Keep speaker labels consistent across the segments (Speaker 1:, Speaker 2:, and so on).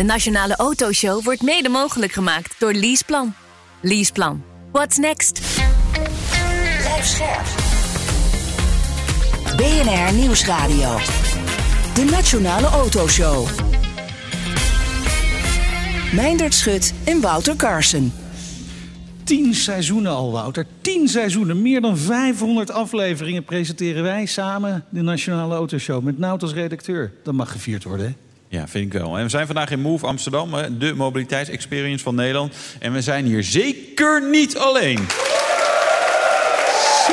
Speaker 1: De Nationale Autoshow wordt mede mogelijk gemaakt door Leaseplan. Leaseplan. What's next?
Speaker 2: Blijf scherp. BNR Nieuwsradio. De Nationale Autoshow. Meindert Schut en Wouter Carson.
Speaker 3: Tien seizoenen al, Wouter. Tien seizoenen. Meer dan 500 afleveringen presenteren wij samen de Nationale Autoshow. Met Nout als redacteur. Dat mag gevierd worden, hè?
Speaker 4: Ja, vind ik wel. En we zijn vandaag in Move Amsterdam, de mobiliteitsexperience van Nederland. En we zijn hier zeker niet alleen.
Speaker 3: Zo.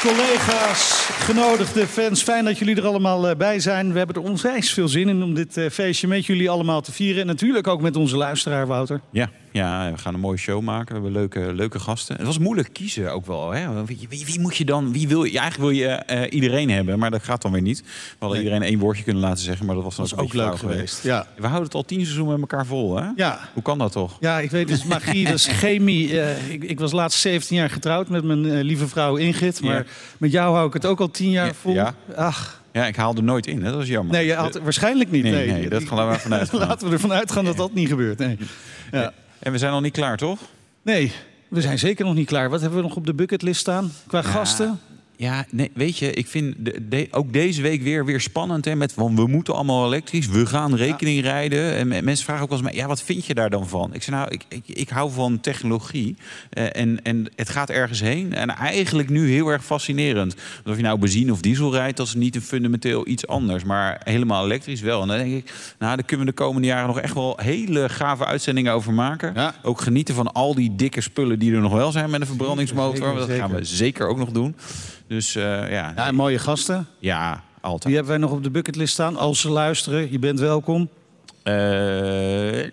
Speaker 3: Collega's, genodigde fans, fijn dat jullie er allemaal eh, bij zijn. We hebben er onwijs veel zin in om dit eh, feestje met jullie allemaal te vieren. En natuurlijk ook met onze luisteraar, Wouter.
Speaker 4: Ja, ja, we gaan een mooie show maken. We hebben leuke, leuke gasten. Het was moeilijk kiezen ook wel. Hè? Wie, wie, wie moet je dan? Wie wil je? Eigenlijk wil je eh, iedereen hebben, maar dat gaat dan weer niet. We hadden
Speaker 3: Nee.
Speaker 4: iedereen één woordje kunnen laten zeggen, maar dat was, dan
Speaker 3: was ook leuk geweest. Ja.
Speaker 4: We houden het al tien seizoenen met elkaar vol, hè?
Speaker 3: Ja.
Speaker 4: Hoe kan dat toch?
Speaker 3: Ja, ik weet, is magie, dat is chemie. Eh, ik, ik was laatst 17 jaar getrouwd met mijn eh, lieve vrouw Ingrid. Maar
Speaker 4: Ja.
Speaker 3: met jou hou ik het ook al 10 jaar
Speaker 4: Ja,
Speaker 3: vol.
Speaker 4: ja.
Speaker 3: Ach,
Speaker 4: Ja, ik haalde nooit in. Hè? Dat was jammer.
Speaker 3: nee, je had, waarschijnlijk niet.
Speaker 4: Nee,
Speaker 3: Nee,
Speaker 4: nee, dat gaan we vanuit.
Speaker 3: Laten we ervan uitgaan dat dat niet gebeurt. Nee. Ja.
Speaker 4: En we zijn nog niet klaar, toch?
Speaker 3: nee, we zijn zeker nog niet klaar. Wat hebben we nog op de bucketlist staan? Qua gasten?
Speaker 4: Ja, nee, weet je, ik vind de, de- ook deze week weer, weer spannend. Hè, met van we moeten allemaal elektrisch, we gaan rekening rijden. En me- mensen vragen ook wel eens, ja, wat vind je daar dan van? Ik zeg nou, ik, ik, ik hou van technologie. eh, en, en het gaat ergens heen. En eigenlijk nu heel erg fascinerend. Want Of je nou benzine of diesel rijdt, dat is niet een fundamenteel iets anders. Maar helemaal elektrisch wel. En dan denk ik, nou, daar kunnen we de komende jaren nog echt wel hele gave uitzendingen over maken.
Speaker 3: Ja.
Speaker 4: Ook genieten van al die dikke spullen die er nog wel zijn met een verbrandingsmotor.
Speaker 3: Zeker,
Speaker 4: dat gaan we
Speaker 3: zeker
Speaker 4: ook nog doen. Dus eh, ja,
Speaker 3: Ja, en mooie gasten.
Speaker 4: ja, altijd.
Speaker 3: Die hebben wij nog op de bucketlist staan. Als ze luisteren, je bent welkom.
Speaker 4: Eh,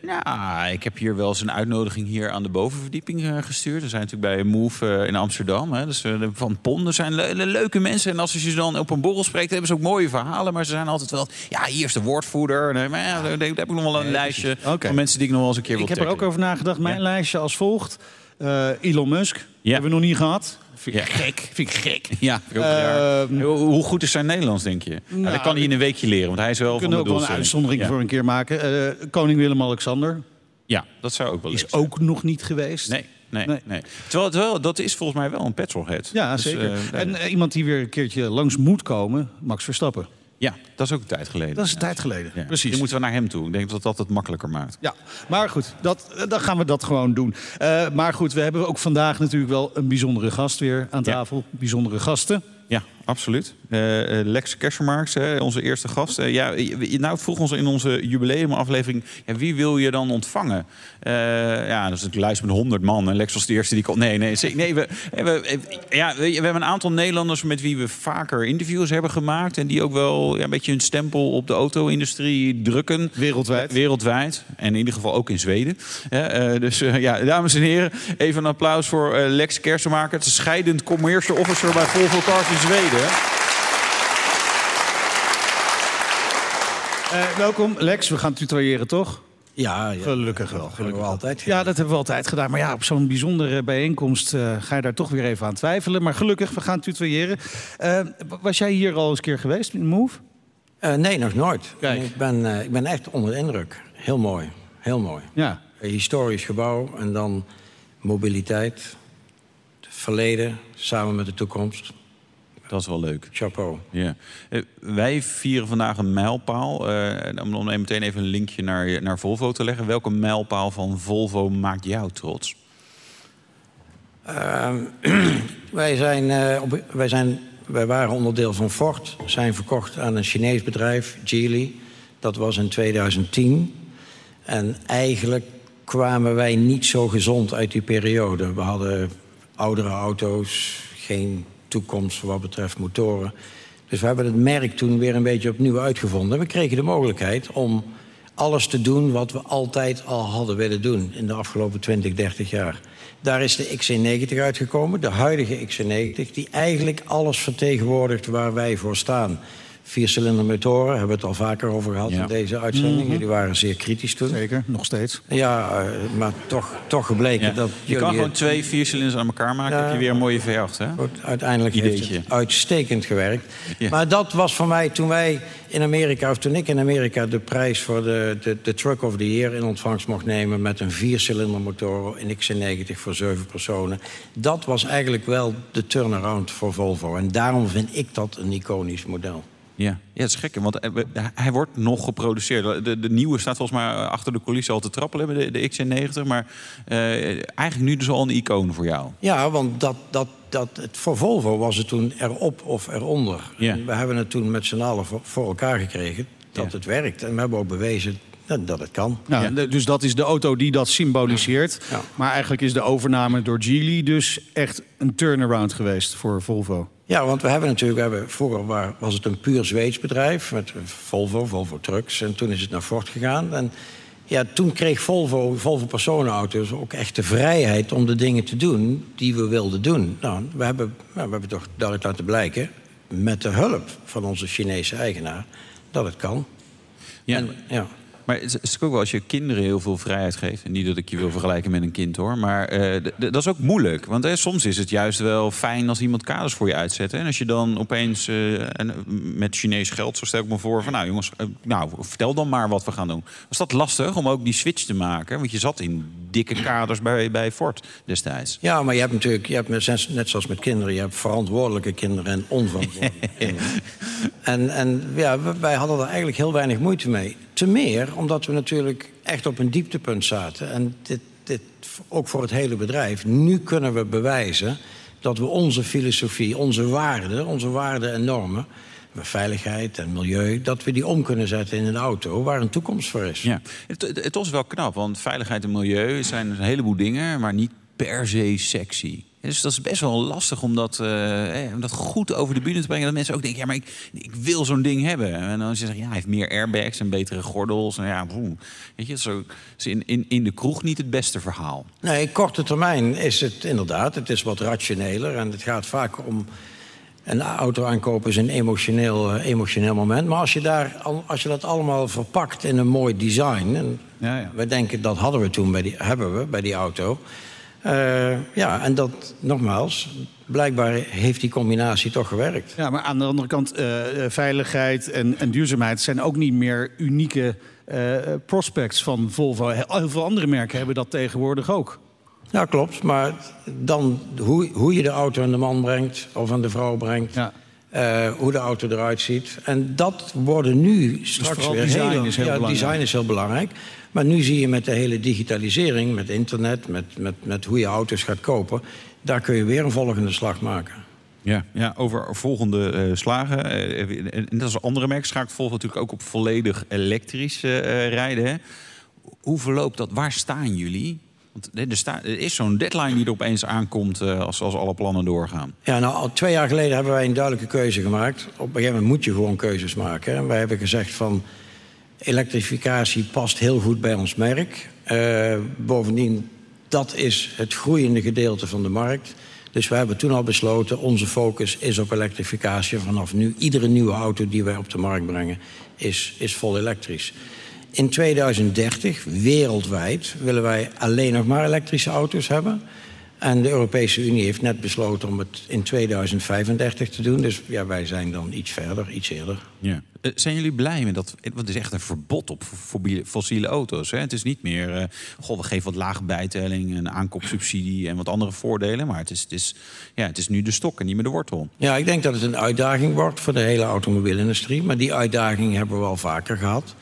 Speaker 4: nou, ik heb hier wel eens een uitnodiging hier aan de bovenverdieping eh, gestuurd. We zijn natuurlijk bij Move in Amsterdam. Hè. Dus, van Pon, er zijn le- le- leuke mensen. En als je ze dan op een borrel spreekt, hebben ze ook mooie verhalen. Maar ze zijn altijd wel, ja, hier is de woordvoerder. Nee, maar ja, daar, heb ik nog wel een lijstje van mensen die ik nog wel eens een keer wil
Speaker 3: Ik heb er ook over nagedacht. Mijn
Speaker 4: Ja.
Speaker 3: lijstje als volgt. Eh, Elon Musk.
Speaker 4: Ja.
Speaker 3: Hebben we nog niet gehad. Vind ik
Speaker 4: Ja.
Speaker 3: gek. Vind ik gek.
Speaker 4: Ja, ik.
Speaker 3: Ehm,
Speaker 4: Hoe, hoe goed is zijn Nederlands, denk je? Nou, dat kan hij in een weekje leren, want hij is wel
Speaker 3: We
Speaker 4: van
Speaker 3: kunnen ook wel een uitzondering
Speaker 4: ja.
Speaker 3: voor een keer maken. Eh, Koning Willem-Alexander
Speaker 4: Ja, dat zou ook wel
Speaker 3: is
Speaker 4: zijn.
Speaker 3: ook nog niet geweest.
Speaker 4: Nee, nee,
Speaker 3: Nee.
Speaker 4: nee. Terwijl, terwijl dat is volgens mij wel een petrolhead.
Speaker 3: Ja,
Speaker 4: Dus,
Speaker 3: zeker.
Speaker 4: eh,
Speaker 3: en iemand die weer een keertje langs moet komen, Max Verstappen.
Speaker 4: Ja, dat is ook een tijd geleden.
Speaker 3: Dat is een tijd geleden.
Speaker 4: Ja.
Speaker 3: Precies.
Speaker 4: Die moeten we naar hem toe. Ik denk dat dat het makkelijker maakt.
Speaker 3: Ja, maar goed, dat, eh, dan gaan we dat gewoon doen. Eh, maar goed, we hebben ook vandaag natuurlijk wel een bijzondere gast weer aan
Speaker 4: Ja.
Speaker 3: tafel. Bijzondere gasten.
Speaker 4: Ja, absoluut. Eh, Lex Kesselmarks, hè, onze eerste gast. Eh, ja, nou, vroeg ons in onze jubileumaflevering... Ja, wie wil je dan ontvangen? Ja, dat is een lijst met 100 man. En Lex was de eerste die kon... Nee, nee, nee we, ja, we, we hebben een aantal Nederlanders... met wie we vaker interviews hebben gemaakt... en die ook wel ja, een beetje hun stempel op de auto-industrie drukken.
Speaker 3: Wereldwijd.
Speaker 4: Wereldwijd. En in ieder geval ook in Zweden. Ja, dus ja, dames en heren, even een applaus voor Lex Kersenmaker. Is scheidend commercial officer bij Volvo Cars in Zweden.
Speaker 3: Eh, welkom, Lex. We gaan tutoyeren, toch?
Speaker 5: Ja, ja.
Speaker 3: Gelukkig wel.
Speaker 5: Gelukkig wel altijd.
Speaker 3: Ja, dat hebben we altijd gedaan. Maar ja, op zo'n bijzondere bijeenkomst eh, ga je daar toch weer even aan twijfelen. Maar gelukkig, we gaan tutoyeren. Eh, was jij hier al eens een keer geweest in Move?
Speaker 5: Nee, nog nooit.
Speaker 3: Kijk.
Speaker 5: Ik, ben, ik ben echt onder de indruk. Heel mooi. Heel mooi.
Speaker 3: Ja.
Speaker 5: Een historisch gebouw en dan mobiliteit. Het verleden samen met de toekomst.
Speaker 4: Dat is wel leuk.
Speaker 5: Chapeau.
Speaker 4: Ja. Eh, wij vieren vandaag een mijlpaal. Eh, om meteen even een linkje naar, naar Volvo te leggen. Welke mijlpaal van Volvo maakt jou trots?
Speaker 5: Ehm, wij, zijn, eh, op, wij, zijn, wij waren onderdeel van Ford. Zijn verkocht aan een Chinees bedrijf, Geely. Dat was in 2010. En eigenlijk kwamen wij niet zo gezond uit die periode. We hadden oudere auto's, geen toekomst wat betreft motoren. Dus we hebben het merk toen weer een beetje opnieuw uitgevonden. We kregen de mogelijkheid om alles te doen wat we altijd al hadden willen doen in de afgelopen 20, 30 jaar. Daar is de XC90 uitgekomen, de huidige XC90, die eigenlijk alles vertegenwoordigt waar wij voor staan. Viercilinder motoren, hebben we het al vaker over gehad in deze uitzending.
Speaker 3: Mhm.
Speaker 5: Jullie waren zeer kritisch toen.
Speaker 3: Zeker, nog steeds.
Speaker 5: Ja, uh, maar toch, toch gebleken
Speaker 4: Ja.
Speaker 5: dat
Speaker 4: Je kan gewoon twee viercilinders aan elkaar maken.
Speaker 5: Ja.
Speaker 4: heb je weer een mooie V8, hè?
Speaker 5: Goed, uiteindelijk heeft
Speaker 4: Ideetje.
Speaker 5: het uitstekend gewerkt.
Speaker 4: Ja.
Speaker 5: Maar dat was voor mij toen wij in Amerika, of toen ik in Amerika de prijs voor de, de, de Truck of the Year in ontvangst mocht nemen met een viercilinder motor in XC90 voor zeven personen. Dat was eigenlijk wel de turnaround voor Volvo. En daarom vind ik dat een iconisch model.
Speaker 4: Ja, ja het is gek, want eh, hij wordt nog geproduceerd. De, de nieuwe staat volgens mij eh, achter de coulissen al te trappelen, de, de XC90. Maar eh, eigenlijk nu dus al een icoon voor jou.
Speaker 5: Ja, want dat, dat, dat, het, voor Volvo was het toen erop of eronder.
Speaker 4: Ja.
Speaker 5: En we hebben het toen met z'n allen voor, voor elkaar gekregen dat
Speaker 4: Ja.
Speaker 5: het werkt. En we hebben ook bewezen dat, dat het kan.
Speaker 3: Nou, de- dus dat is de auto die dat symboliseert.
Speaker 5: Ja.
Speaker 3: Maar eigenlijk is de overname door Geely dus echt een turnaround geweest voor Volvo.
Speaker 5: Ja, want we hebben natuurlijk, we hebben, vroeger wa- was het een puur Zweeds bedrijf met Volvo, Volvo Trucks. En toen is het naar Ford gegaan. En ja, toen kreeg Volvo, Volvo personenauto's ook echt de vrijheid om de dingen te doen die we wilden doen. Nou, we hebben, ja, we hebben toch duidelijk laten blijken, met de hulp van onze Chinese eigenaar, dat het kan.
Speaker 4: Ja.
Speaker 5: En, ja.
Speaker 4: Maar het is, ook wel als je kinderen heel veel vrijheid geeft. En niet dat ik je wil vergelijken met een kind hoor. Maar eh, dat is ook moeilijk. Want soms is het juist wel fijn als iemand kaders voor je uitzet. hè. En als je dan opeens eh, en, eh, met Chinees geld, zo stel ik me voor. van nou jongens, nou vertel dan maar wat we gaan doen. Was dat lastig om ook die switch te maken? Want je zat in dikke kaders bij, bij Ford destijds.
Speaker 5: Ja, maar je hebt natuurlijk, je hebt net zoals met kinderen, je hebt verantwoordelijke kinderen en onverantwoordelijke kinderen. En, en ja, wij hadden er eigenlijk heel weinig moeite mee. Te meer omdat we natuurlijk echt op een dieptepunt zaten. En dit, dit ook voor het hele bedrijf. Nu kunnen we bewijzen dat we onze filosofie, onze waarden, onze waarden en normen, veiligheid en milieu, dat we die om kunnen zetten in een auto waar een toekomst voor is.
Speaker 4: Ja, het, het, het was wel knap, want veiligheid en milieu zijn een heleboel dingen, maar niet per se sexy. Dus dat is best wel lastig om dat, eh, eh, om dat goed over de bühne te brengen. Dat mensen ook denken, ja, maar ik, ik wil zo'n ding hebben. En dan zeggen ja, hij heeft meer airbags en betere gordels. En ja, boe. weet je, zo is in, in, in de kroeg niet het beste verhaal.
Speaker 5: Nee, korte termijn is het inderdaad. Het is wat rationeler en het gaat vaak om. Een auto aankopen is een emotioneel, eh, emotioneel moment. Maar als je, daar, al- als je dat allemaal verpakt in een mooi design. En
Speaker 3: Ja, ja.
Speaker 5: We denken dat hadden we toen bij die, hebben we bij die auto. Eh, ja, en dat nogmaals, blijkbaar heeft die combinatie toch gewerkt.
Speaker 3: Ja, maar aan de andere kant, eh, eh, veiligheid en, en duurzaamheid zijn ook niet meer unieke prospects van Volvo. Heel veel andere merken hebben dat tegenwoordig ook.
Speaker 5: Ja, klopt. Maar dan hoe, hoe je de auto aan de man brengt of aan de vrouw brengt.
Speaker 3: Ja.
Speaker 5: hoe de auto eruit ziet. En dat worden nu straks
Speaker 3: vooral
Speaker 5: weer
Speaker 3: is heel
Speaker 5: ja,
Speaker 3: belangrijk.
Speaker 5: design is heel belangrijk. Maar nu zie je met de hele digitalisering, met internet, met, met, met hoe je auto's gaat kopen, daar kun je weer een volgende slag maken.
Speaker 4: Ja, ja over volgende eh, slagen. eh, en net als andere merken schakelt Volvo natuurlijk ook op volledig elektrisch eh, rijden. Hè. Hoe verloopt dat? Waar staan jullie? Want er, sta- er is zo'n deadline die er opeens aankomt als, als alle plannen doorgaan.
Speaker 5: Ja, nou, al twee jaar geleden hebben wij een duidelijke keuze gemaakt. Op een gegeven moment moet je gewoon keuzes maken. En wij hebben gezegd van elektrificatie past heel goed bij ons merk. Eh, bovendien, dat is het groeiende gedeelte van de markt. Dus we hebben toen al besloten, onze focus is op elektrificatie. Vanaf nu, iedere nieuwe auto die wij op de markt brengen, is, is vol elektrisch. In 2030, wereldwijd, willen wij alleen nog maar elektrische auto's hebben. En de Europese Unie heeft net besloten om het in 2035 te doen. Dus ja, wij zijn dan iets verder, iets eerder.
Speaker 4: Ja. Eh, zijn jullie blij met dat? Want het is echt een verbod op fossiele- auto's. Hè? Het is niet meer, eh, goh, we geven wat lage bijtelling, een aankoopsubsidie en wat andere voordelen. Maar het is, het is, ja, het is nu de stok en niet meer de wortel.
Speaker 5: Ja, ik denk dat het een uitdaging wordt voor de hele automobielindustrie. Maar die uitdaging hebben we al vaker gehad.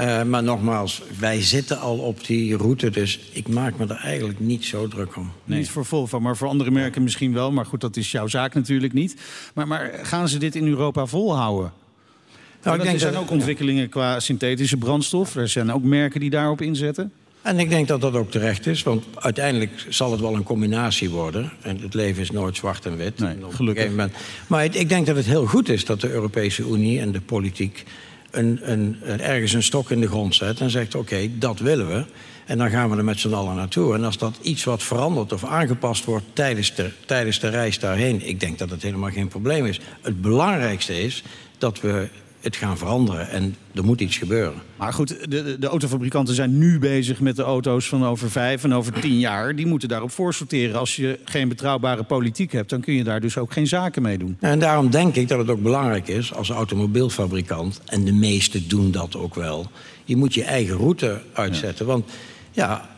Speaker 5: Eh, maar nogmaals, wij zitten al op die route. Dus ik maak me er eigenlijk niet zo druk om.
Speaker 3: Niet voor Volvo, maar voor andere merken misschien wel. Maar goed, dat is jouw zaak natuurlijk niet. Maar, maar gaan ze dit in Europa volhouden?
Speaker 5: Nou,
Speaker 3: er zijn ook ontwikkelingen qua synthetische brandstof. Er zijn ook merken die daarop inzetten.
Speaker 5: En ik denk dat dat ook terecht is, want uiteindelijk zal het wel een combinatie worden. En het leven is nooit zwart en wit.
Speaker 3: Nee,
Speaker 5: En
Speaker 3: gelukkig.
Speaker 5: Maar ik, ik denk dat het heel goed is dat de Europese Unie en de politiek een, ergens een stok in de grond zet en zegt: oké, dat willen we. En dan gaan we er met z'n allen naartoe. En als dat iets wat verandert of aangepast wordt tijdens de, tijdens de reis daarheen, ik denk dat het helemaal geen probleem is. Het belangrijkste is dat we het gaan veranderen en er moet iets gebeuren.
Speaker 3: Maar goed, de, de, autofabrikanten zijn nu bezig met de auto's van over vijf en over tien jaar. Die moeten daarop voorsorteren. Als je geen betrouwbare politiek hebt, dan kun je daar dus ook geen zaken mee doen.
Speaker 5: En daarom denk ik dat het ook belangrijk is als automobielfabrikant, en de meesten doen dat ook wel, je moet je eigen route uitzetten. Want ja,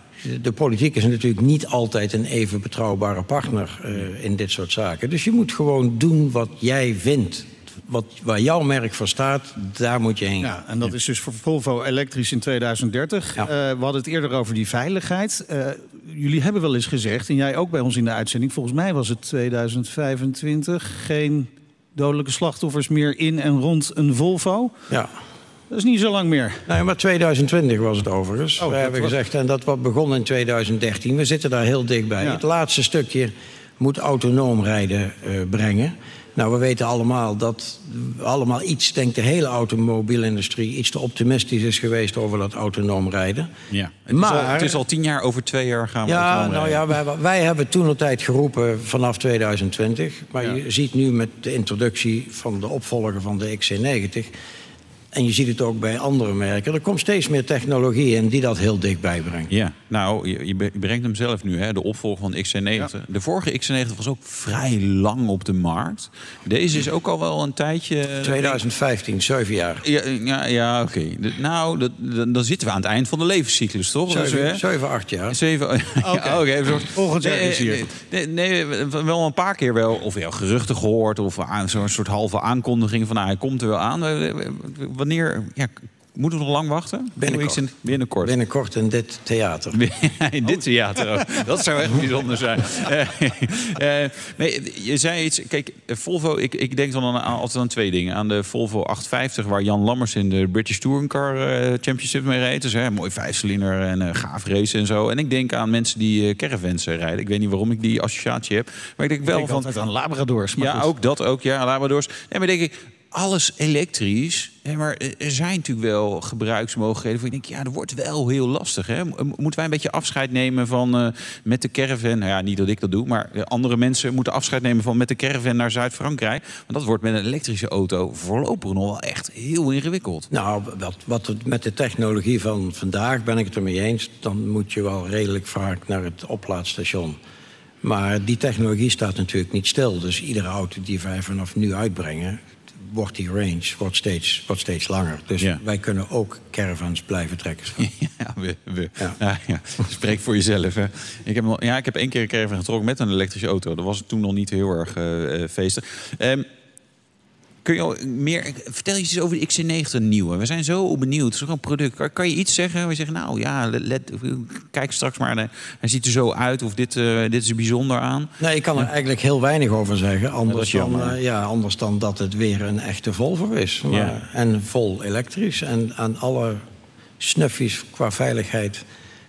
Speaker 5: de politiek is natuurlijk niet altijd een even betrouwbare partner eh, in dit soort zaken. Dus je moet gewoon doen wat jij vindt. Wat, waar jouw merk voor staat, daar moet je heen.
Speaker 3: Ja, en dat is dus voor Volvo elektrisch in 2030.
Speaker 5: Ja.
Speaker 3: Eh, we hadden het eerder over die veiligheid. Eh, jullie hebben wel eens gezegd, en jij ook bij ons in de uitzending... volgens mij was het 2025 geen dodelijke slachtoffers meer in en rond een Volvo.
Speaker 5: Ja.
Speaker 3: Dat is niet zo lang meer.
Speaker 5: Nee, maar 2020 was het overigens.
Speaker 3: Oh,
Speaker 5: we hebben
Speaker 3: was-
Speaker 5: gezegd, en dat wat begon in 2013. We zitten daar heel dichtbij.
Speaker 3: Ja.
Speaker 5: Het laatste stukje moet autonoom rijden eh, brengen. Nou, we weten allemaal dat allemaal iets, denkt de hele automobielindustrie, iets te optimistisch is geweest over dat autonoom rijden.
Speaker 4: Ja. Het, is
Speaker 5: Maar-
Speaker 4: al, het is al tien jaar, over twee jaar gaan we
Speaker 5: Ja, nou
Speaker 4: rijden.
Speaker 5: ja, wij, wij hebben toen een tijd geroepen vanaf 2020. Maar
Speaker 3: Ja.
Speaker 5: je ziet nu met de introductie van de opvolger van de XC90... en je ziet het ook bij andere merken... er komt steeds meer technologie in die dat heel dichtbij brengt.
Speaker 4: Ja, nou, je, je brengt hem zelf nu, hè, de opvolger van de XC90. De vorige XC90 was ook vrij lang op de markt. Deze is ook al wel een tijdje...
Speaker 5: 2015, zeven jaar.
Speaker 4: Ja, ja, ja oké. Nou, dat, dat- dan zitten we aan het eind van de levenscyclus, toch?
Speaker 5: Zeven, zeven, acht jaar.
Speaker 4: Zeven. Oké, oké, even zo-
Speaker 3: Volgend jaar
Speaker 4: Nee,
Speaker 3: is hier.
Speaker 4: Nee, nee, nee, wel een paar keer wel, of wel geruchten gehoord, of aan- zo'n soort halve aankondiging van, nou, hij komt er wel aan. Wanneer, ja, moeten we nog lang wachten?
Speaker 5: Binnenkort.
Speaker 4: Ik zin- Binnenkort.
Speaker 5: Binnenkort in dit theater.
Speaker 4: In dit theater ook. Dat zou echt bijzonder zijn. Eh, eh, nee, je zei iets. Kijk, Volvo, ik, ik denk dan aan, altijd aan twee dingen. Aan de Volvo 850, waar Jan Lammers in de British Touring Car eh, Championship mee reed. Dus hè, mooi vijfcilinder en eh, gaaf race en zo. En ik denk aan mensen die eh, caravans rijden. Ik weet niet waarom ik die associatie heb. Maar ik denk wel
Speaker 3: Ik
Speaker 4: van...
Speaker 3: altijd aan Labradors. Maar
Speaker 4: Ja,
Speaker 3: goed.
Speaker 4: ook dat ook. Ja, Labradors. Nee, maar denk ik, alles elektrisch. Maar er zijn natuurlijk wel gebruiksmogelijkheden. Voor je denkt, ja, dat wordt wel heel lastig. Hè? Mo- Moeten wij een beetje afscheid nemen van eh, met de caravan? Nou ja, niet dat ik dat doe, maar eh, andere mensen moeten afscheid nemen van met de caravan naar Zuid-Frankrijk. Want dat wordt met een elektrische auto voorlopig nog wel echt heel ingewikkeld.
Speaker 5: Nou, wat, wat met de technologie van vandaag ben ik het ermee eens. Dan moet je wel redelijk vaak naar het oplaadstation. Maar die technologie staat natuurlijk niet stil. Dus iedere auto die wij vanaf nu uitbrengen, wordt die range wordt steeds, wordt steeds langer. Dus
Speaker 4: Ja.
Speaker 5: wij kunnen ook caravans blijven trekken.
Speaker 4: Ja, we, we.
Speaker 5: Ja.
Speaker 4: Spreek voor jezelf. Hè. Ik, heb, nog- ja, ik heb één keer een caravan getrokken met een elektrische auto. Dat was toen nog niet heel erg eh, eh, feestig. Ehm, kun je al meer, vertel je eens over de XC90 nieuwe. We zijn zo benieuwd. Het is toch een product. Kan, kan je iets zeggen? je zegt, nou ja, let, let- kijk straks maar. naar- Hij ziet er zo uit. Of dit, eh, dit is er bijzonder aan.
Speaker 5: Nee, ik kan er eigenlijk heel weinig over zeggen. Anders, dan, eh, ja, anders dan dat het weer een echte Volvo is. Maar,
Speaker 4: Ja.
Speaker 5: En vol elektrisch. En aan alle snuffies qua veiligheid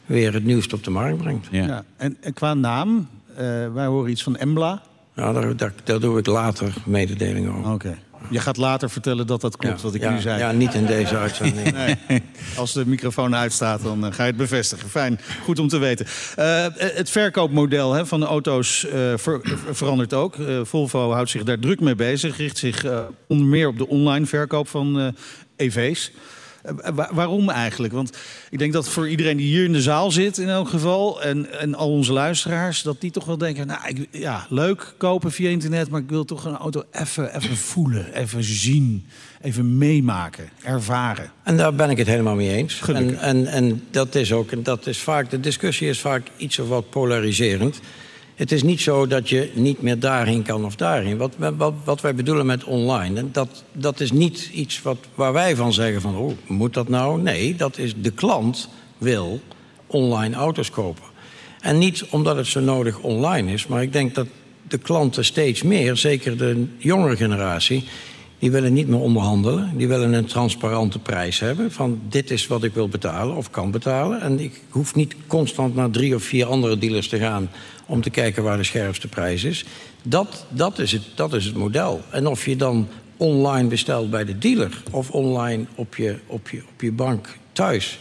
Speaker 5: weer het nieuwste op de markt brengt.
Speaker 4: Ja.
Speaker 3: Ja. En, en qua naam, eh, wij horen iets van Embla.
Speaker 5: Nou, daar, daar, daar doe ik later mededeling over.
Speaker 3: Oké. Je gaat later vertellen dat dat klopt,
Speaker 5: Ja,
Speaker 3: wat ik
Speaker 5: ja,
Speaker 3: nu zei.
Speaker 5: Ja, niet in deze uitzending.
Speaker 3: Nee. Als de microfoon uitstaat, dan eh, ga je het bevestigen. Fijn, goed om te weten. Eh, het verkoopmodel hè, van de auto's eh, ver- verandert ook. Eh, Volvo houdt zich daar druk mee bezig. Richt zich eh, onder meer op de online verkoop van eh, EV's. Eh, wa- waarom eigenlijk? Want ik denk dat voor iedereen die hier in de zaal zit, in elk geval, en, en al onze luisteraars, dat die toch wel denken: Nou, ik, ja, leuk kopen via internet, maar ik wil toch een auto even, even voelen, even zien, even meemaken, ervaren.
Speaker 5: En daar ben ik het helemaal mee eens. En, en, en dat is ook, en dat is vaak, de discussie is vaak iets of wat polariserend. Het is niet zo dat je niet meer daarheen kan of daarheen. Wat, wat, wat wij bedoelen met online, dat, dat is niet iets wat, waar wij van zeggen van... oh, moet dat nou? Nee, dat is de klant wil online auto's kopen. En niet omdat het zo nodig online is, maar ik denk dat de klanten steeds meer, zeker de jongere generatie... Die willen niet meer onderhandelen. Die willen een transparante prijs hebben. Van dit is wat ik wil betalen of kan betalen. En ik hoef niet constant naar drie of vier andere dealers te gaan... om te kijken waar de scherpste prijs is. Dat, dat, is, het, dat is het model. En of je dan online bestelt bij de dealer... of online op je, op je, op je bank thuis...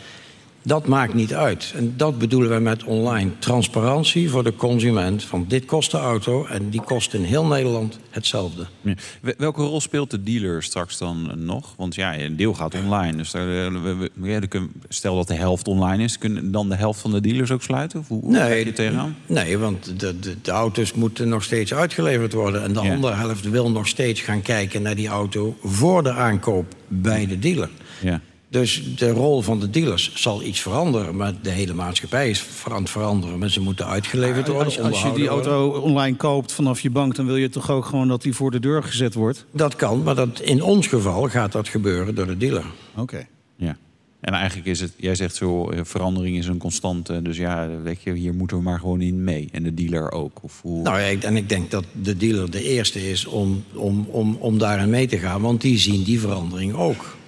Speaker 5: Dat maakt niet uit. En dat bedoelen wij met online. Transparantie voor de consument. Van dit kost de auto en die kost in heel Nederland hetzelfde.
Speaker 4: Ja. Welke rol speelt de dealer straks dan nog? Want ja, een deel gaat online. Dus eh, stel dat de helft online is, kunnen dan de helft van de dealers ook sluiten? Of hoe nee, je tegenaan?
Speaker 5: Nee, want de, de, de, auto's moeten nog steeds uitgeleverd worden. En de andere helft wil nog steeds gaan kijken naar die auto voor de aankoop bij de dealer. Ja. Dus de rol van de dealers zal iets veranderen. Maar de hele maatschappij is aan het veranderen. Mensen moeten uitgeleverd worden.
Speaker 3: Als, als je die auto online koopt vanaf je bank... dan wil je toch ook gewoon dat die voor de deur gezet wordt?
Speaker 5: Dat kan, maar dat, in ons geval gaat dat gebeuren door de dealer.
Speaker 3: Oké.
Speaker 4: Ja. En eigenlijk is het, jij zegt zo, eh, verandering is een constante. Dus ja, weet je, hier moeten we maar gewoon in mee. En de dealer ook. Of hoe...
Speaker 5: Nou ja, en ik denk dat de dealer de eerste is om, om, om, om daarin mee te gaan. Want die zien die verandering ook.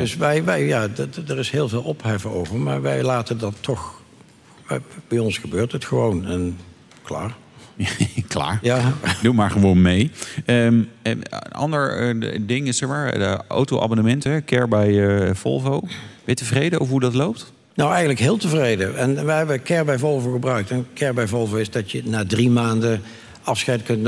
Speaker 5: Dus wij, wij ja, er is heel veel opheffen over, maar wij laten dat toch. Bij ons gebeurt het gewoon en klaar.
Speaker 4: klaar. Ja. Doe maar gewoon mee. Um, een ander uh, ding is er maar, de auto-abonnementen, care bij uh, Volvo. Ben je tevreden over hoe dat loopt?
Speaker 5: Nou, eigenlijk heel tevreden. En wij hebben Care bij Volvo gebruikt. En Care bij Volvo is dat je na drie maanden afscheid kunt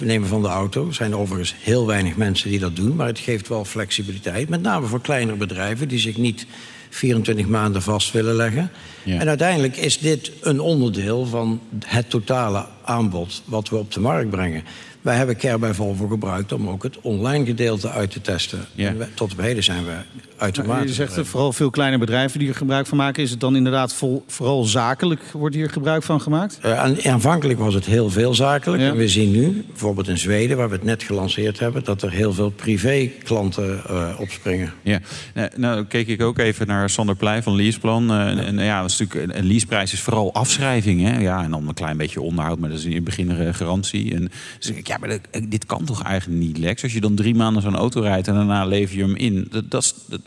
Speaker 5: nemen van de auto. Er zijn overigens heel weinig mensen die dat doen, maar het geeft wel flexibiliteit. Met name voor kleinere bedrijven die zich niet 24 maanden vast willen leggen. En uiteindelijk is dit een onderdeel van het totale aanbod wat we op de markt brengen. Wij hebben Care bij Volvo gebruikt om ook het online gedeelte uit te testen. Ja. tot op heden zijn we uitermate...
Speaker 3: je zegt vooral veel kleine bedrijven die er gebruik van maken. Is het dan inderdaad vol, vooral zakelijk wordt hier gebruik van gemaakt?
Speaker 5: Uh, aanvankelijk was het heel veel zakelijk. En we zien nu, bijvoorbeeld in Zweden, waar we het net gelanceerd hebben... dat er heel veel privé-klanten uh, opspringen.
Speaker 4: Ja, nou, nou, keek ik ook even naar Sander Pleij van Leaseplan. Uh, ja. En ja, dat is natuurlijk, een leaseprijs is vooral afschrijving. Hè? Ja, en dan een klein beetje onderhoud, maar dat is in het begin een garantie. En dus ja, maar dit kan toch eigenlijk niet, Lex? Als je dan drie maanden zo'n auto rijdt en daarna lever je hem in. Dat, dat, dat,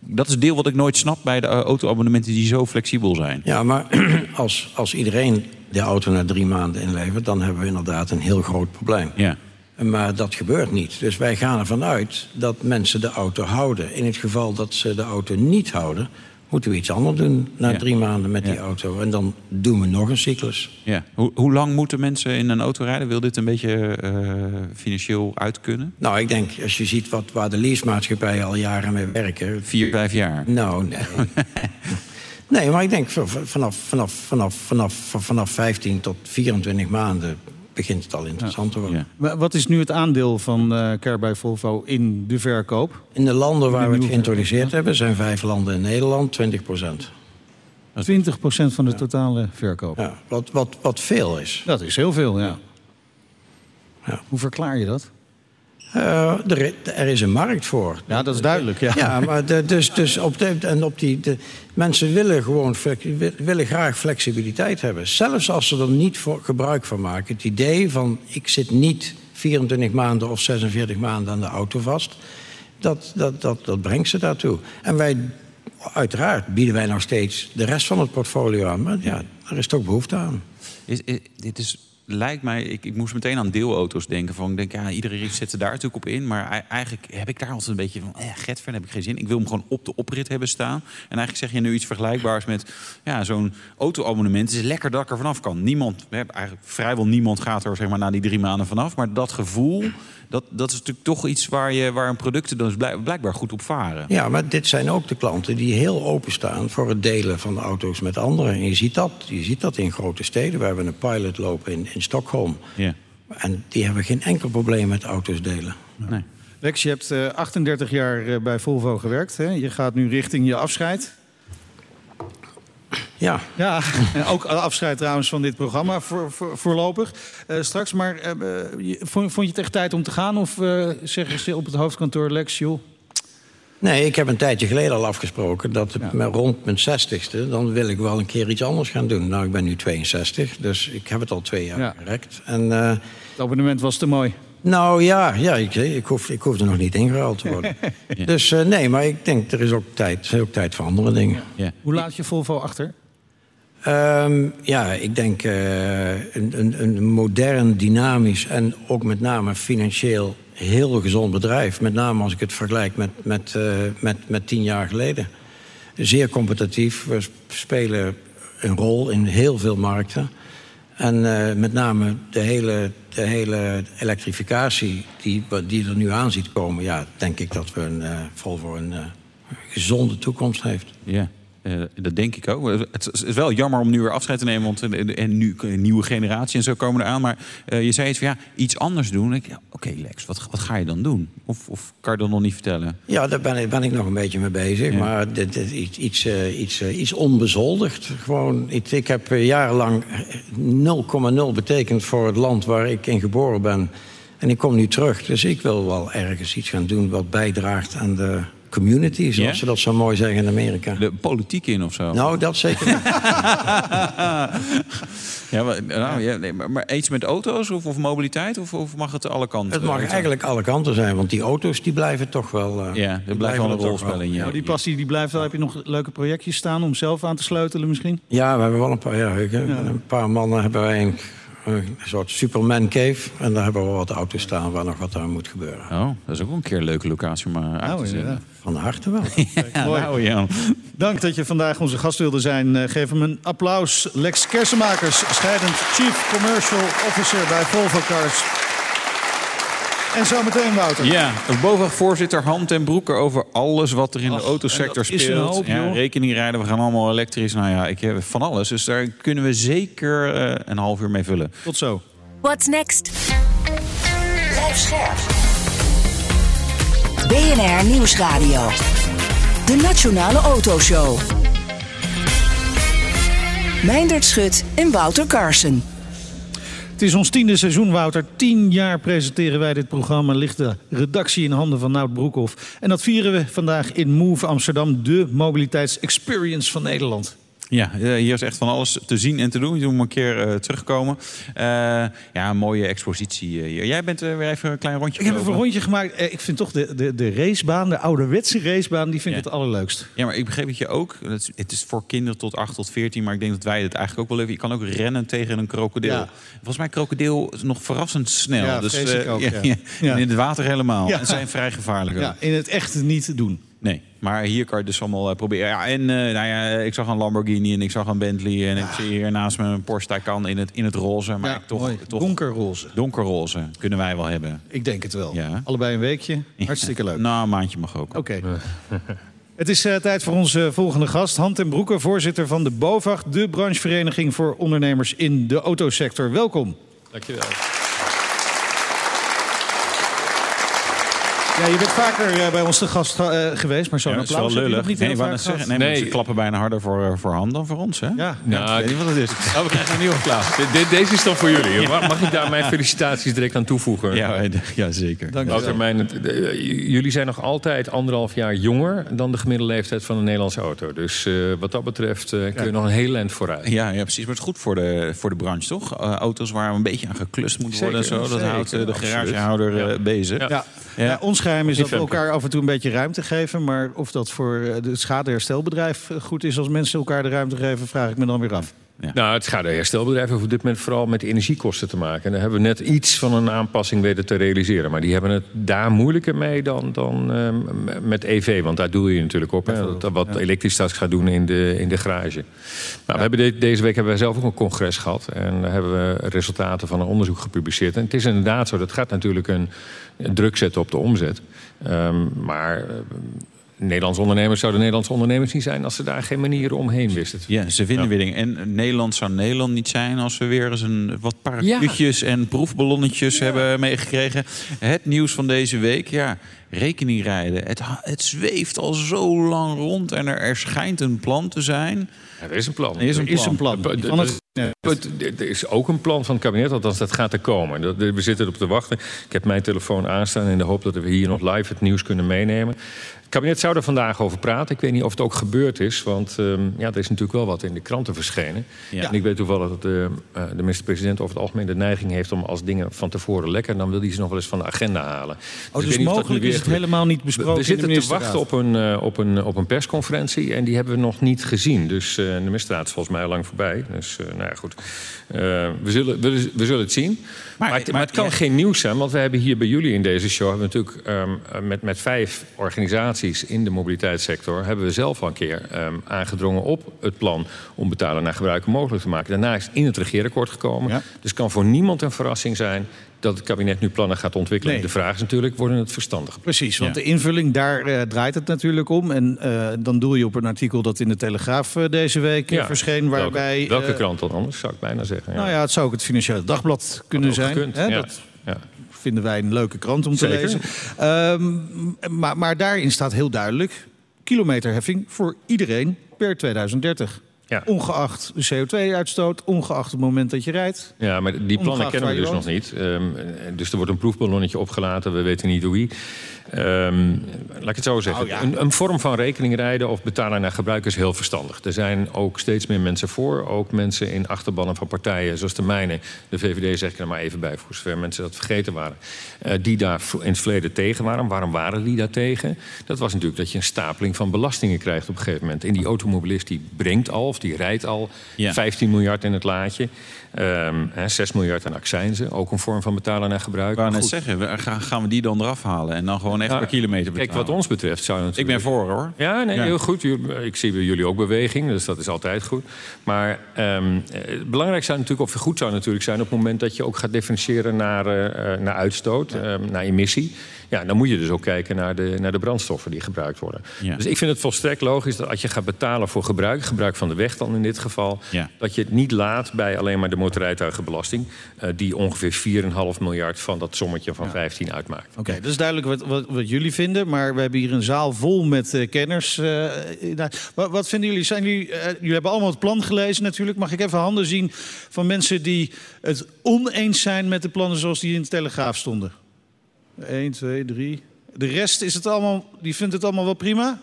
Speaker 4: dat is het deel wat ik nooit snap bij de eh, auto-abonnementen die zo flexibel zijn.
Speaker 5: Ja, maar als, als iedereen de auto na drie maanden inlevert... dan hebben we inderdaad een heel groot probleem. Ja. Maar dat gebeurt niet. Dus wij gaan ervan uit dat mensen de auto houden. In het geval dat ze de auto niet houden moeten we iets anders doen na drie maanden met die auto. En dan doen we nog een cyclus.
Speaker 4: Ja. Hoe, hoe lang moeten mensen in een auto rijden? Wil dit een beetje uh, financieel uitkunnen?
Speaker 5: Nou, ik denk, als je ziet wat, waar de leasemaatschappijen al jaren mee werken...
Speaker 4: Vier, vijf jaar?
Speaker 5: Nou, nee. nee, maar ik denk vanaf, vanaf, vanaf, vanaf, vanaf 15 tot 24 maanden begint het al interessant te worden.
Speaker 3: Wat is nu het aandeel van uh, Care bij Volvo in de verkoop?
Speaker 5: In de landen waar we het geïntroduceerd hebben, zijn vijf landen in Nederland, 20 procent.
Speaker 3: 20 procent van de totale verkoop?
Speaker 5: Ja, wat, wat, wat veel is.
Speaker 3: Dat is heel veel, ja. ja. Hoe verklaar je dat?
Speaker 5: Uh, er, er, is een markt voor.
Speaker 3: Ja, dat is duidelijk. Ja,
Speaker 5: ja maar de, dus, dus op, de, en op die, de, mensen willen gewoon willen graag flexibiliteit hebben. Zelfs als ze er niet voor gebruik van maken. Het idee van ik zit niet 24 maanden of 46 maanden aan de auto vast. Dat, dat, dat, dat brengt ze daartoe. En wij, uiteraard, bieden wij nog steeds de rest van het portfolio aan. Maar ja, er is toch behoefte aan.
Speaker 4: Is, is, dit is lijkt mij, ik, ik moest meteen aan deelauto's denken. Van, ik denk, ja, iedere zet ze daar natuurlijk op in. Maar eigenlijk heb ik daar altijd een beetje van, eh, Getver, heb ik geen zin. Ik wil hem gewoon op de oprit hebben staan. En eigenlijk zeg je nu iets vergelijkbaars met, ja, zo'n auto-abonnement. Het is lekker dat ik er vanaf kan. Niemand, eigenlijk vrijwel niemand gaat er zeg maar na die drie maanden vanaf. Maar dat gevoel dat, dat is natuurlijk toch iets waar, je, waar een producten dus blijkbaar goed op varen.
Speaker 5: Ja, maar dit zijn ook de klanten die heel openstaan voor het delen van de auto's met anderen. En je ziet dat, je ziet dat in grote steden. We hebben een pilot lopen in, in Stockholm. Ja. En die hebben geen enkel probleem met auto's delen.
Speaker 3: Nee. Lex, je hebt uh, eh, 38 jaar uh, bij Volvo gewerkt. Hè? Je gaat nu richting je afscheid.
Speaker 5: Ja.
Speaker 3: Ja, en ook afscheid trouwens van dit programma voor, voor, voorlopig. Uh, straks, maar uh, vond, vond, je het echt tijd om te gaan? Of uh, zeggen ze op het hoofdkantoor, Lex, joh...
Speaker 5: Nee, ik heb een tijdje geleden al afgesproken dat ja. rond mijn 60ste... dan wil ik wel een keer iets anders gaan doen. Nou, ik ben nu 62, dus ik heb het al twee jaar ja. gerekt. En,
Speaker 3: het abonnement was te mooi.
Speaker 5: Nou ja, ja ik, ik, hoef, ik hoef er nog niet ingehaald te worden. Dus uh, nee, maar ik denk er is ook tijd, er is ook tijd voor andere dingen.
Speaker 4: Ja.
Speaker 3: Hoe laat je Volvo achter?
Speaker 5: Um, ja, ik denk uh, een, een, een, modern, dynamisch en ook met name financieel heel gezond bedrijf. Met name als ik het vergelijk met, met, uh, met, met tien jaar geleden. Zeer competitief. We spelen een rol in heel veel markten. En uh, met name de hele, de hele elektrificatie die, die er nu aan ziet komen... ja, denk ik dat we een, Volvo een gezonde toekomst heeft.
Speaker 4: Ja. Uh, dat denk ik ook. Het is wel jammer om nu weer afscheid te nemen, want en nu een nieuwe generatie en zo komen eraan. Maar uh, je zei iets van ja, iets anders doen. Ja, Oké, okay, Lex, wat, wat ga je dan doen? Of, of kan je dat nog niet vertellen?
Speaker 5: Ja, daar ben ik, ben ik nog een beetje mee bezig. Ja. Maar dit, dit, iets, iets, uh, iets, iets onbezoldigd. Gewoon, ik, ik heb jarenlang 0,0 betekend voor het land waar ik in geboren ben. En ik kom nu terug. Dus ik wil wel ergens iets gaan doen wat bijdraagt aan de community, zoals
Speaker 4: Ja?
Speaker 5: ze dat zo mooi zeggen in Amerika.
Speaker 4: De politiek in of zo?
Speaker 5: Nou, dat zeker niet.
Speaker 4: ja, maar, nou, ja, nee, maar, maar iets met auto's of, of mobiliteit? Of, of mag het alle kanten?
Speaker 5: Het mag eigenlijk alle kanten zijn, want die auto's die blijven toch wel... eh,
Speaker 4: Ja, er
Speaker 5: die
Speaker 4: blijft wel een rol spelen in.
Speaker 3: Nou, die passie die blijft wel. Heb je nog leuke projectjes staan om zelf aan te sleutelen misschien?
Speaker 5: Ja, we hebben wel een paar, ja, ik- een paar mannen hebben wij een, een soort Superman cave. En daar hebben we wat auto's staan waar nog wat aan moet gebeuren.
Speaker 4: Oh, dat is ook een keer een leuke locatie om uh, uit
Speaker 3: Nou,
Speaker 4: te zetten.
Speaker 5: Van harte wel.
Speaker 4: Ja,
Speaker 3: Mooi.
Speaker 4: nou, Jan.
Speaker 3: Dank dat je vandaag onze gast wilde zijn. Eh, geef hem een applaus. Lex Kersenmakers, scheidend Chief Commercial Officer bij Volvo Cars. En zo meteen, Wouter.
Speaker 4: Ja, BOVAG voorzitter Han ten Broeke over alles wat er in de autosector
Speaker 3: en dat is een
Speaker 4: speelt.
Speaker 3: hoop,
Speaker 4: ja, rekening rijden, we gaan allemaal elektrisch. Nou ja, ik heb van alles. Dus daar kunnen we zeker eh, een half uur mee vullen.
Speaker 3: Tot zo.
Speaker 1: What's next?
Speaker 2: Blijf scherp. BNR Nieuwsradio. De Nationale Autoshow. Meindert Schut en Wouter Carson.
Speaker 3: Het is ons tiende seizoen, Wouter. Tien jaar presenteren wij dit programma. Ligt de redactie in handen van Nout Broekhoff. En dat vieren we vandaag in Move Amsterdam. De mobiliteitsexperience van Nederland.
Speaker 4: Ja, eh, hier is echt van alles te zien en te doen. Je moet een keer eh, terugkomen. Eh, ja, mooie expositie hier. Jij bent weer even een klein rondje
Speaker 3: Ik heb even een rondje gemaakt. Ik vind toch de, de, de racebaan, de ouderwetse racebaan, die vind ik
Speaker 4: Ja.
Speaker 3: het allerleukst.
Speaker 4: Ja, maar ik begreep dat je ook... Het is, het is voor kinderen tot 8 tot 14, maar ik denk dat wij het eigenlijk ook wel leuk Je kan ook rennen tegen een krokodil.
Speaker 3: Ja.
Speaker 4: Volgens mij krokodil is nog verrassend snel.
Speaker 3: Ja,
Speaker 4: dus
Speaker 3: ook,
Speaker 4: ja, in het water helemaal.
Speaker 3: Ja.
Speaker 4: En zijn vrij gevaarlijk.
Speaker 3: Ja, in het echt niet doen.
Speaker 4: Nee, maar hier kan je dus allemaal eh, proberen. Ja, en eh, nou ja, ik zag een Lamborghini en ik zag een Bentley. En ik zie hier naast me een Porsche Taycan in het, in het roze. Maar
Speaker 3: Ja,
Speaker 4: ik toch, toch
Speaker 3: Donkerroze.
Speaker 4: donkerroze kunnen wij wel hebben.
Speaker 3: Ik denk het wel.
Speaker 4: Ja.
Speaker 3: Allebei een weekje. Hartstikke leuk.
Speaker 4: Nou, een maandje mag ook.
Speaker 3: Oké. Het is eh, tijd voor onze volgende gast. Han ten Broeke, voorzitter van de BOVAG... de branchevereniging voor ondernemers in de autosector. Welkom.
Speaker 6: Dankjewel.
Speaker 3: Ja, je bent vaker eh, bij ons te gast eh, geweest, maar zo'n
Speaker 4: Ja, dat is
Speaker 3: applaus
Speaker 4: wel
Speaker 3: heb je nog
Speaker 4: lullig.
Speaker 3: niet
Speaker 4: Nee,
Speaker 3: vaak
Speaker 4: zeggen,
Speaker 3: gehad.
Speaker 4: nee, ze klappen bijna harder voor, eh, voor Han dan voor ons, hè?
Speaker 3: Ja.
Speaker 6: Nou,
Speaker 4: ik weet niet wat het is. Oh, we krijgen een nieuwe applaus.
Speaker 6: de- de- deze is dan voor jullie. Mag, mag ik daar mijn felicitaties direct aan toevoegen?
Speaker 4: Ja, ja, zeker.
Speaker 3: Dank je
Speaker 6: Wouter,
Speaker 3: wel.
Speaker 6: mijn, de- de- jullie zijn nog altijd anderhalf jaar jonger dan de gemiddelde leeftijd van een Nederlandse auto. Dus eh, wat dat betreft eh, kun je nog een heel eind vooruit.
Speaker 4: Ja, ja, precies. Maar het is goed voor de, voor de branche, toch? Auto's waar een beetje aan geklust moet worden en
Speaker 6: Zeker,
Speaker 4: zo. Dat
Speaker 6: zeker,
Speaker 4: houdt de garagehouder eh,
Speaker 6: Ja.
Speaker 4: bezig.
Speaker 6: Ja.
Speaker 3: Ja.
Speaker 4: Ja.
Speaker 3: Ja, ons geheim is dat we elkaar af en toe een beetje ruimte geven. Maar of dat voor eh, het schadeherstelbedrijf eh, goed is als mensen elkaar de ruimte geven, vraag ik me dan weer af.
Speaker 6: Nou, het schadeherstelbedrijf heeft op dit moment vooral met energiekosten te maken. En daar hebben we net iets van een aanpassing weten te realiseren. Maar die hebben het daar moeilijker mee dan, dan ehm, met EV. Want daar doe je natuurlijk op. Hè, dat, wat elektrisch straks gaat doen in de, in de garage. Nou, we hebben de- deze week hebben wij zelf ook een congres gehad. En daar hebben we resultaten van een onderzoek gepubliceerd. En het is inderdaad zo, dat gaat natuurlijk een, een druk zetten op de omzet. Ehm, maar... eh, Nederlandse ondernemers zouden Nederlandse ondernemers niet zijn als ze daar geen manieren omheen wisten.
Speaker 4: Ja, ze vinden weer dingen. En Nederland zou Nederland niet zijn als we weer eens een wat parapluutjes en proefballonnetjes hebben meegekregen. Het nieuws van deze week, ja, rekening rijden. Het, het zweeft al zo lang rond en er, er schijnt een plan te zijn.
Speaker 6: Ja, er is een plan.
Speaker 4: Er is een
Speaker 3: Er is een plan.
Speaker 6: Eh, Er is ook een plan van het kabinet, althans dat gaat er komen. We zitten erop te wachten. Ik heb mijn telefoon aanstaan in de hoop dat we hier nog live het nieuws kunnen meenemen. Kabinet zou er vandaag over praten. Ik weet niet of het ook gebeurd is. Want ehm, ja, er is natuurlijk wel wat in de kranten verschenen.
Speaker 4: Ja.
Speaker 6: En ik weet toevallig dat de, uh, de minister-president over het algemeen de neiging heeft om als dingen van tevoren lekker, dan wil hij ze nog wel eens van de agenda halen.
Speaker 3: Oh,
Speaker 6: ik
Speaker 3: dus
Speaker 6: dat
Speaker 3: mogelijk is
Speaker 6: weer
Speaker 3: het helemaal niet
Speaker 6: We-
Speaker 3: besproken
Speaker 6: We
Speaker 3: in de
Speaker 6: zitten te wachten op een, eh, op, een, op een persconferentie en die hebben we nog niet gezien. Dus eh, de ministerraad is volgens mij al lang voorbij. Dus eh, nou ja, goed. Eh, we, zullen, we, we zullen het zien. Maar, het, maar het kan
Speaker 4: ja.
Speaker 6: geen nieuws zijn, want we hebben hier bij jullie in deze show... hebben we natuurlijk ehm, met, met vijf organisaties in de mobiliteitssector... hebben we zelf al een keer ehm, aangedrongen op het plan... om betalen naar gebruiken mogelijk te maken. Daarna is het in het regeerakkoord gekomen.
Speaker 3: Ja.
Speaker 6: Dus kan voor niemand een verrassing zijn... dat het kabinet nu plannen gaat ontwikkelen.
Speaker 3: Nee.
Speaker 6: De vraag is natuurlijk, worden het verstandig?
Speaker 3: Precies, want
Speaker 4: Ja.
Speaker 3: de invulling, daar eh, draait het natuurlijk om. En eh, dan doe je op een artikel dat in de Telegraaf eh, deze week
Speaker 6: Ja.
Speaker 3: verscheen... waarbij...
Speaker 6: welke, welke krant dan anders, zou ik bijna zeggen.
Speaker 3: Nou ja, het zou ook het Financiële Dagblad kunnen zijn.
Speaker 6: gekund,
Speaker 3: hè? Dat
Speaker 6: Ja.
Speaker 3: Vinden wij een leuke krant om te
Speaker 6: Zeker.
Speaker 3: lezen. Ehm, maar, maar daarin staat heel duidelijk... kilometerheffing voor iedereen per 2030.
Speaker 6: Ja.
Speaker 3: Ongeacht de CO2-uitstoot, ongeacht het moment dat je rijdt.
Speaker 6: Ja, maar die plannen kennen we dus nog niet. Ehm, dus er wordt een proefballonnetje opgelaten. We weten niet hoe wie. Ehm, laat ik het zo zeggen.
Speaker 3: Nou ja.
Speaker 6: een, een vorm van rekeningrijden of betalen naar gebruik is heel verstandig. Er zijn ook steeds meer mensen voor. Ook mensen in achterbannen van partijen zoals de mijne. De VVD zeg ik er maar even bij, voor zover mensen dat vergeten waren. eh, die daar in het verleden tegen waren. Waarom waren die daar tegen? Dat was natuurlijk dat je een stapeling van belastingen krijgt op een gegeven moment. En die automobilist die brengt al, die rijdt al...
Speaker 4: Ja.
Speaker 6: 15 miljard in het laadje. Ehm, hè, 6 miljard aan accijnzen. Ook een vorm van betalen naar gebruik.
Speaker 4: Ik net zeggen, we- gaan, we die dan eraf halen en dan gewoon echt
Speaker 6: Ja,
Speaker 4: per kilometer betalen?
Speaker 6: Kijk, wat ons betreft zou
Speaker 4: Ik
Speaker 6: natuurlijk...
Speaker 4: ben voor hoor.
Speaker 6: Ja, nee,
Speaker 4: Ja.
Speaker 6: heel goed. Ik zie bij jullie ook beweging, dus dat is altijd goed. Maar ehm, eh, het belangrijkste zou natuurlijk, of goed zou natuurlijk zijn... op het moment dat je ook gaat differentiëren naar, eh, eh, naar uitstoot, ehm, naar emissie... Ja, dan moet je dus ook kijken naar de, naar de brandstoffen die gebruikt worden.
Speaker 4: Ja.
Speaker 6: Dus ik vind het volstrekt logisch dat als je gaat betalen voor gebruik... gebruik van de weg dan in dit geval... Dat je het niet laat bij alleen maar de motorrijtuigenbelasting... eh, die ongeveer 4,5 miljard van dat sommetje van 15 uitmaakt.
Speaker 3: Oké, dat is duidelijk wat, wat, wat jullie vinden. Maar we hebben hier een zaal vol met eh, kenners. eh, nou, wat, wat vinden jullie? Zijn jullie, jullie hebben allemaal het plan gelezen natuurlijk. Mag ik even handen zien van mensen die het oneens zijn met de plannen zoals die in de Telegraaf stonden? 1, 2, 3. De rest is het allemaal, die vindt het allemaal wel prima?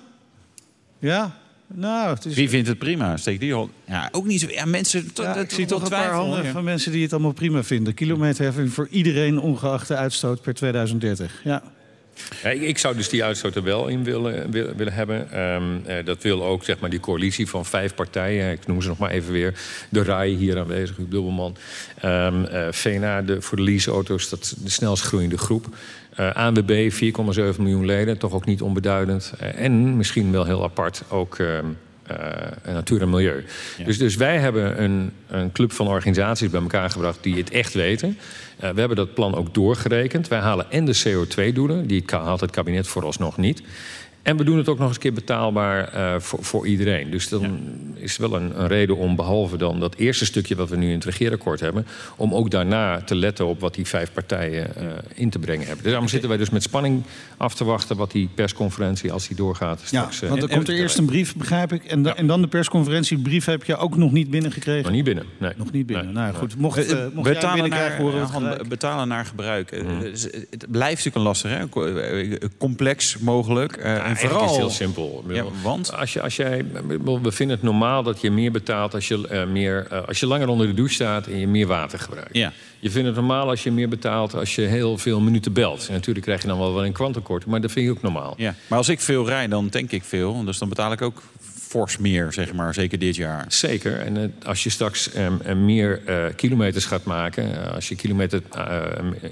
Speaker 3: Ja? Nou, het is...
Speaker 4: Wie vindt het prima? Steek die al. Ja, ook niet zo. Ja, mensen.
Speaker 3: Ja, ik zie toch een paar handen
Speaker 4: ja.
Speaker 3: van mensen die het allemaal prima vinden. Kilometerheffing voor iedereen ongeacht de uitstoot per 2030. Ja.
Speaker 6: Ik, zou dus die uitstoot er wel in willen, willen, willen hebben. Ehm, eh, dat wil ook zeg maar, die coalitie van vijf partijen. Ik noem ze nog maar even weer. De RAI hier aanwezig, Huub Dubbelman. Ehm eh, VNA de, voor de leaseauto's, dat is de snelst groeiende groep. Eh ANWB, 4,7 miljoen leden, toch ook niet onbeduidend. Eh, en misschien wel heel apart ook... ehm, eh, natuur en milieu. Dus, dus wij hebben een, een club van organisaties bij elkaar gebracht die het echt weten. Eh, we hebben dat plan ook doorgerekend. Wij halen en de CO2-doelen, die haalt het kabinet vooralsnog niet. En we doen het ook nog eens een keer betaalbaar eh, voor, voor iedereen. Dus dan is wel een, een reden om, behalve dan dat eerste stukje wat we nu in het regeerakkoord hebben, om ook daarna te letten op wat die vijf partijen eh, in te brengen hebben. Dus daarom zitten wij dus met spanning af te wachten wat die persconferentie, als die doorgaat,
Speaker 3: Ja,
Speaker 6: straks. eh,
Speaker 3: want er komt er eerst een brief, begrijp ik. En, da- en dan de persconferentie. Brief heb je ook nog niet binnengekregen.
Speaker 6: Nog niet binnen. Nee.
Speaker 3: Nog niet binnen.
Speaker 6: Nee.
Speaker 3: nou ja, goed, mocht, eh, mocht
Speaker 4: betalen, naar,
Speaker 3: horen
Speaker 4: ja, betalen naar gebruik. Eh, dus Het blijft natuurlijk een lastig, hè? Co- complex mogelijk. En vooral
Speaker 6: is het heel simpel.
Speaker 4: Ja, want?
Speaker 6: Als, je, als jij, we vinden het normaal dat je meer betaalt als je, eh, meer, eh, als je langer onder de douche staat en je meer water gebruikt.
Speaker 4: Ja.
Speaker 6: Je vindt het normaal als je meer betaalt als je heel veel minuten belt. En natuurlijk krijg je dan wel wel een kwantumkort, maar dat vind je ook normaal.
Speaker 4: Ja. Maar als ik veel rijd, dan tank ik veel. Dus dan betaal ik ook fors meer, zeg maar. Zeker dit jaar.
Speaker 6: Zeker. En eh, als je straks eh, eh, meer kilometers gaat maken, als je kilometer,